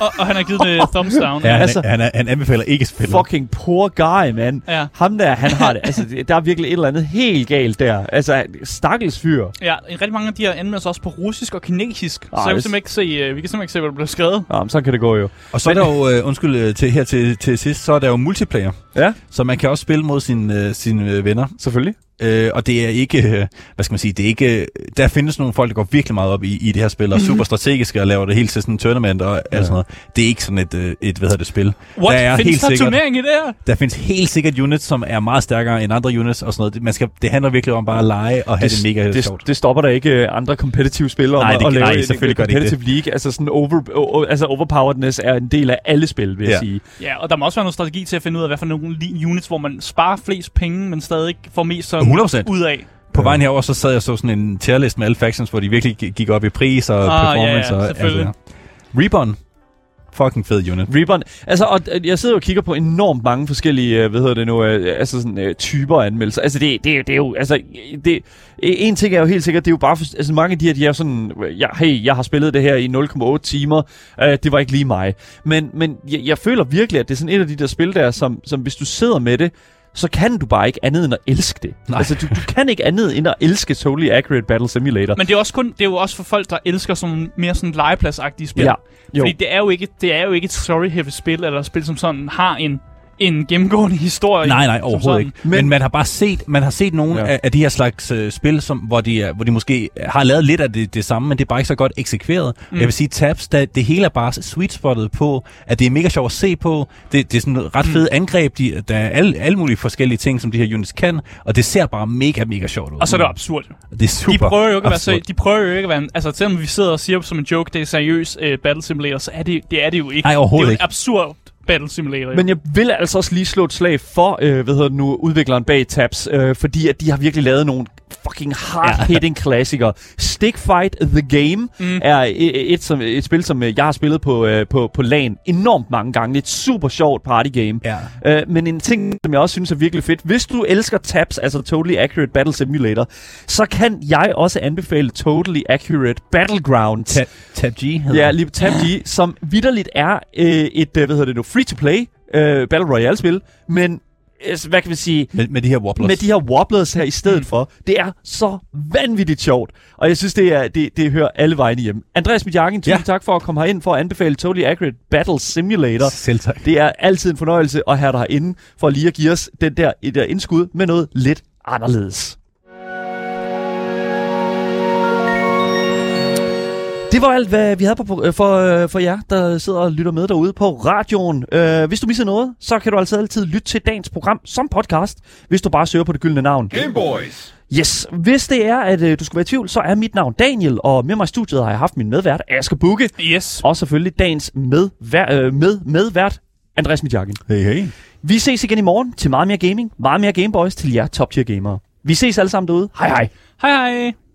Og, og han har givet det thumbs down. Ja, han, altså, han, han, han anbefaler ikke spillet. Fucking poor guy, man. Ja. Ham der, han har det. Altså, der er virkelig et eller andet helt galt der. Altså, stakkels fyr. Ja, rigtig mange af de her anmeldelser også på russisk og kinesisk. Ej, så jeg kan simpelthen ikke se, uh, vi kan simpelthen ikke se, hvad der bliver skrevet. Ja, men så kan det gå jo. Og så er der jo, uh, undskyld øh, til, her til, til sidst, så er der jo multiplayer. Ja. Så man kan også spille mod sine, uh, sine venner. Selvfølgelig. Øh, og det er ikke, øh, hvad skal man sige, det er ikke, der findes nogle folk, der går virkelig meget op i, i det her spil, og super strategiske og laver det helt til sådan en tournament og ja. alt sådan noget. Det er ikke sådan et, øh, et hvad hedder det, spil. What? Der er findes helt der sikkert, turnering i det her? Der findes helt sikkert units, som er meget stærkere end andre units og sådan noget. Man skal, det handler virkelig om bare at lege og have det, det mega det, sjovt. Det stopper da ikke øh, andre competitive spil om nej, det, at lave nej, selvfølgelig en competitive det league. Altså sådan over, altså overpoweredness er en del af alle spil, vil ja. jeg sige. Ja, og der må også være noget strategi til at finde ud af, hvad for nogle units, hvor man sparer flest penge, men stadig får mest sådan 100%. ud af. På vejen herover så sad jeg så sådan en tierlist med alle factions, hvor de virkelig gik op i pris og ah, performance. Ja, ja, og, altså, Reborn, fucking fed unit. Reborn. Altså, og jeg sidder og kigger på enormt mange forskellige, øh, hvad hedder det nu, øh, altså sådan typer anmeldelser. Altså, det, det, det er jo, altså, det, en ting er jo helt sikkert, det er jo bare, for, altså mange af de her, de er sådan, ja, hey, jeg har spillet det her i 0,8 timer, uh, det var ikke lige mig. Men, men jeg, jeg føler virkelig, at det er sådan et af de der spil der, som, som hvis du sidder med det, så kan du bare ikke andet end at elske det. Nej. Altså, du, du kan ikke andet end at elske Totally Accurate Battle Simulator. Men det er, også kun, det er jo også for folk, der elsker sådan mere sådan legepladsagtige spil. Ja. Jo. Fordi det er, jo ikke, det er jo ikke et story-heavy spil, eller et spil, som sådan har en en gennemgående historie. Nej, nej, overhovedet ikke. Men, Men man har bare set, man har set nogle ja. af, af de her slags uh, spil, som, hvor, de, hvor de måske har lavet lidt af det, det samme, men det er bare ikke så godt eksekveret. Mm. Jeg vil sige, Tabs, der, det hele er bare sweet spottet på, at det er mega sjovt at se på. Det, det er sådan ret mm. fede angreb. De, der er alle, alle mulige forskellige ting, som de her units kan, og det ser bare mega, mega sjovt ud. Og så er det absurd. Det er super de prøver jo ikke at være så, de prøver jo ikke at være, altså selvom vi sidder og siger som en joke, det er seriøs uh, Battle Simulator, så er det, det er det jo ikke. Nej, overhovedet det er jo ikke. absurd Battle Simulator. Men jeg vil altså også lige slå et slag for, øh, hvad hedder det nu, udvikleren bag Tabs, øh, fordi at de har virkelig lavet nogle fucking hard-hitting ja. klassikere. Stick Fight The Game mm. er et, et, som, et spil, som øh, jeg har spillet på, øh, på, på LAN enormt mange gange. Et super sjovt party game. Ja. Øh, men en ting, som jeg også synes er virkelig fedt, hvis du elsker Tabs, altså Totally Accurate Battle Simulator, så kan jeg også anbefale Totally Accurate Battlegrounds. Tab, Tab G hedder Ja, lige Tab G, som vidderligt er øh, et, øh, hvad hedder det nu, free-to-play øh, Battle Royale-spil, men hvad kan vi sige? Med, med de her wobblers. Med de her wobblers her i stedet mm. for. Det er så vanvittigt sjovt. Og jeg synes, det, er, det, det hører alle vegne hjem. Andreas Midjagen, tusind ja. tak for at komme herind for at anbefale Totally Accurate Battle Simulator. Selv tak. Det er altid en fornøjelse at have dig herinde, for lige at give os den der, et der indskud med noget lidt anderledes. Det var alt, hvad vi havde på, øh, for, øh, for jer, der sidder og lytter med derude på radioen. Uh, hvis du misser noget, så kan du altså altid lytte til dagens program som podcast, hvis du bare søger på det gyldne navn. Gameboys! Yes, hvis det er, at uh, du skulle være i tvivl, så er mit navn Daniel, og med mig i studiet har jeg haft min medvært, Asger Bukke. Yes. Og selvfølgelig dagens medvær, uh, med, medvært, Andreas Midjakken. Hey, hey. Vi ses igen i morgen til meget mere gaming, meget mere Gameboys til jer top tier gamere. Vi ses alle sammen derude. Hej hej. Hej hej!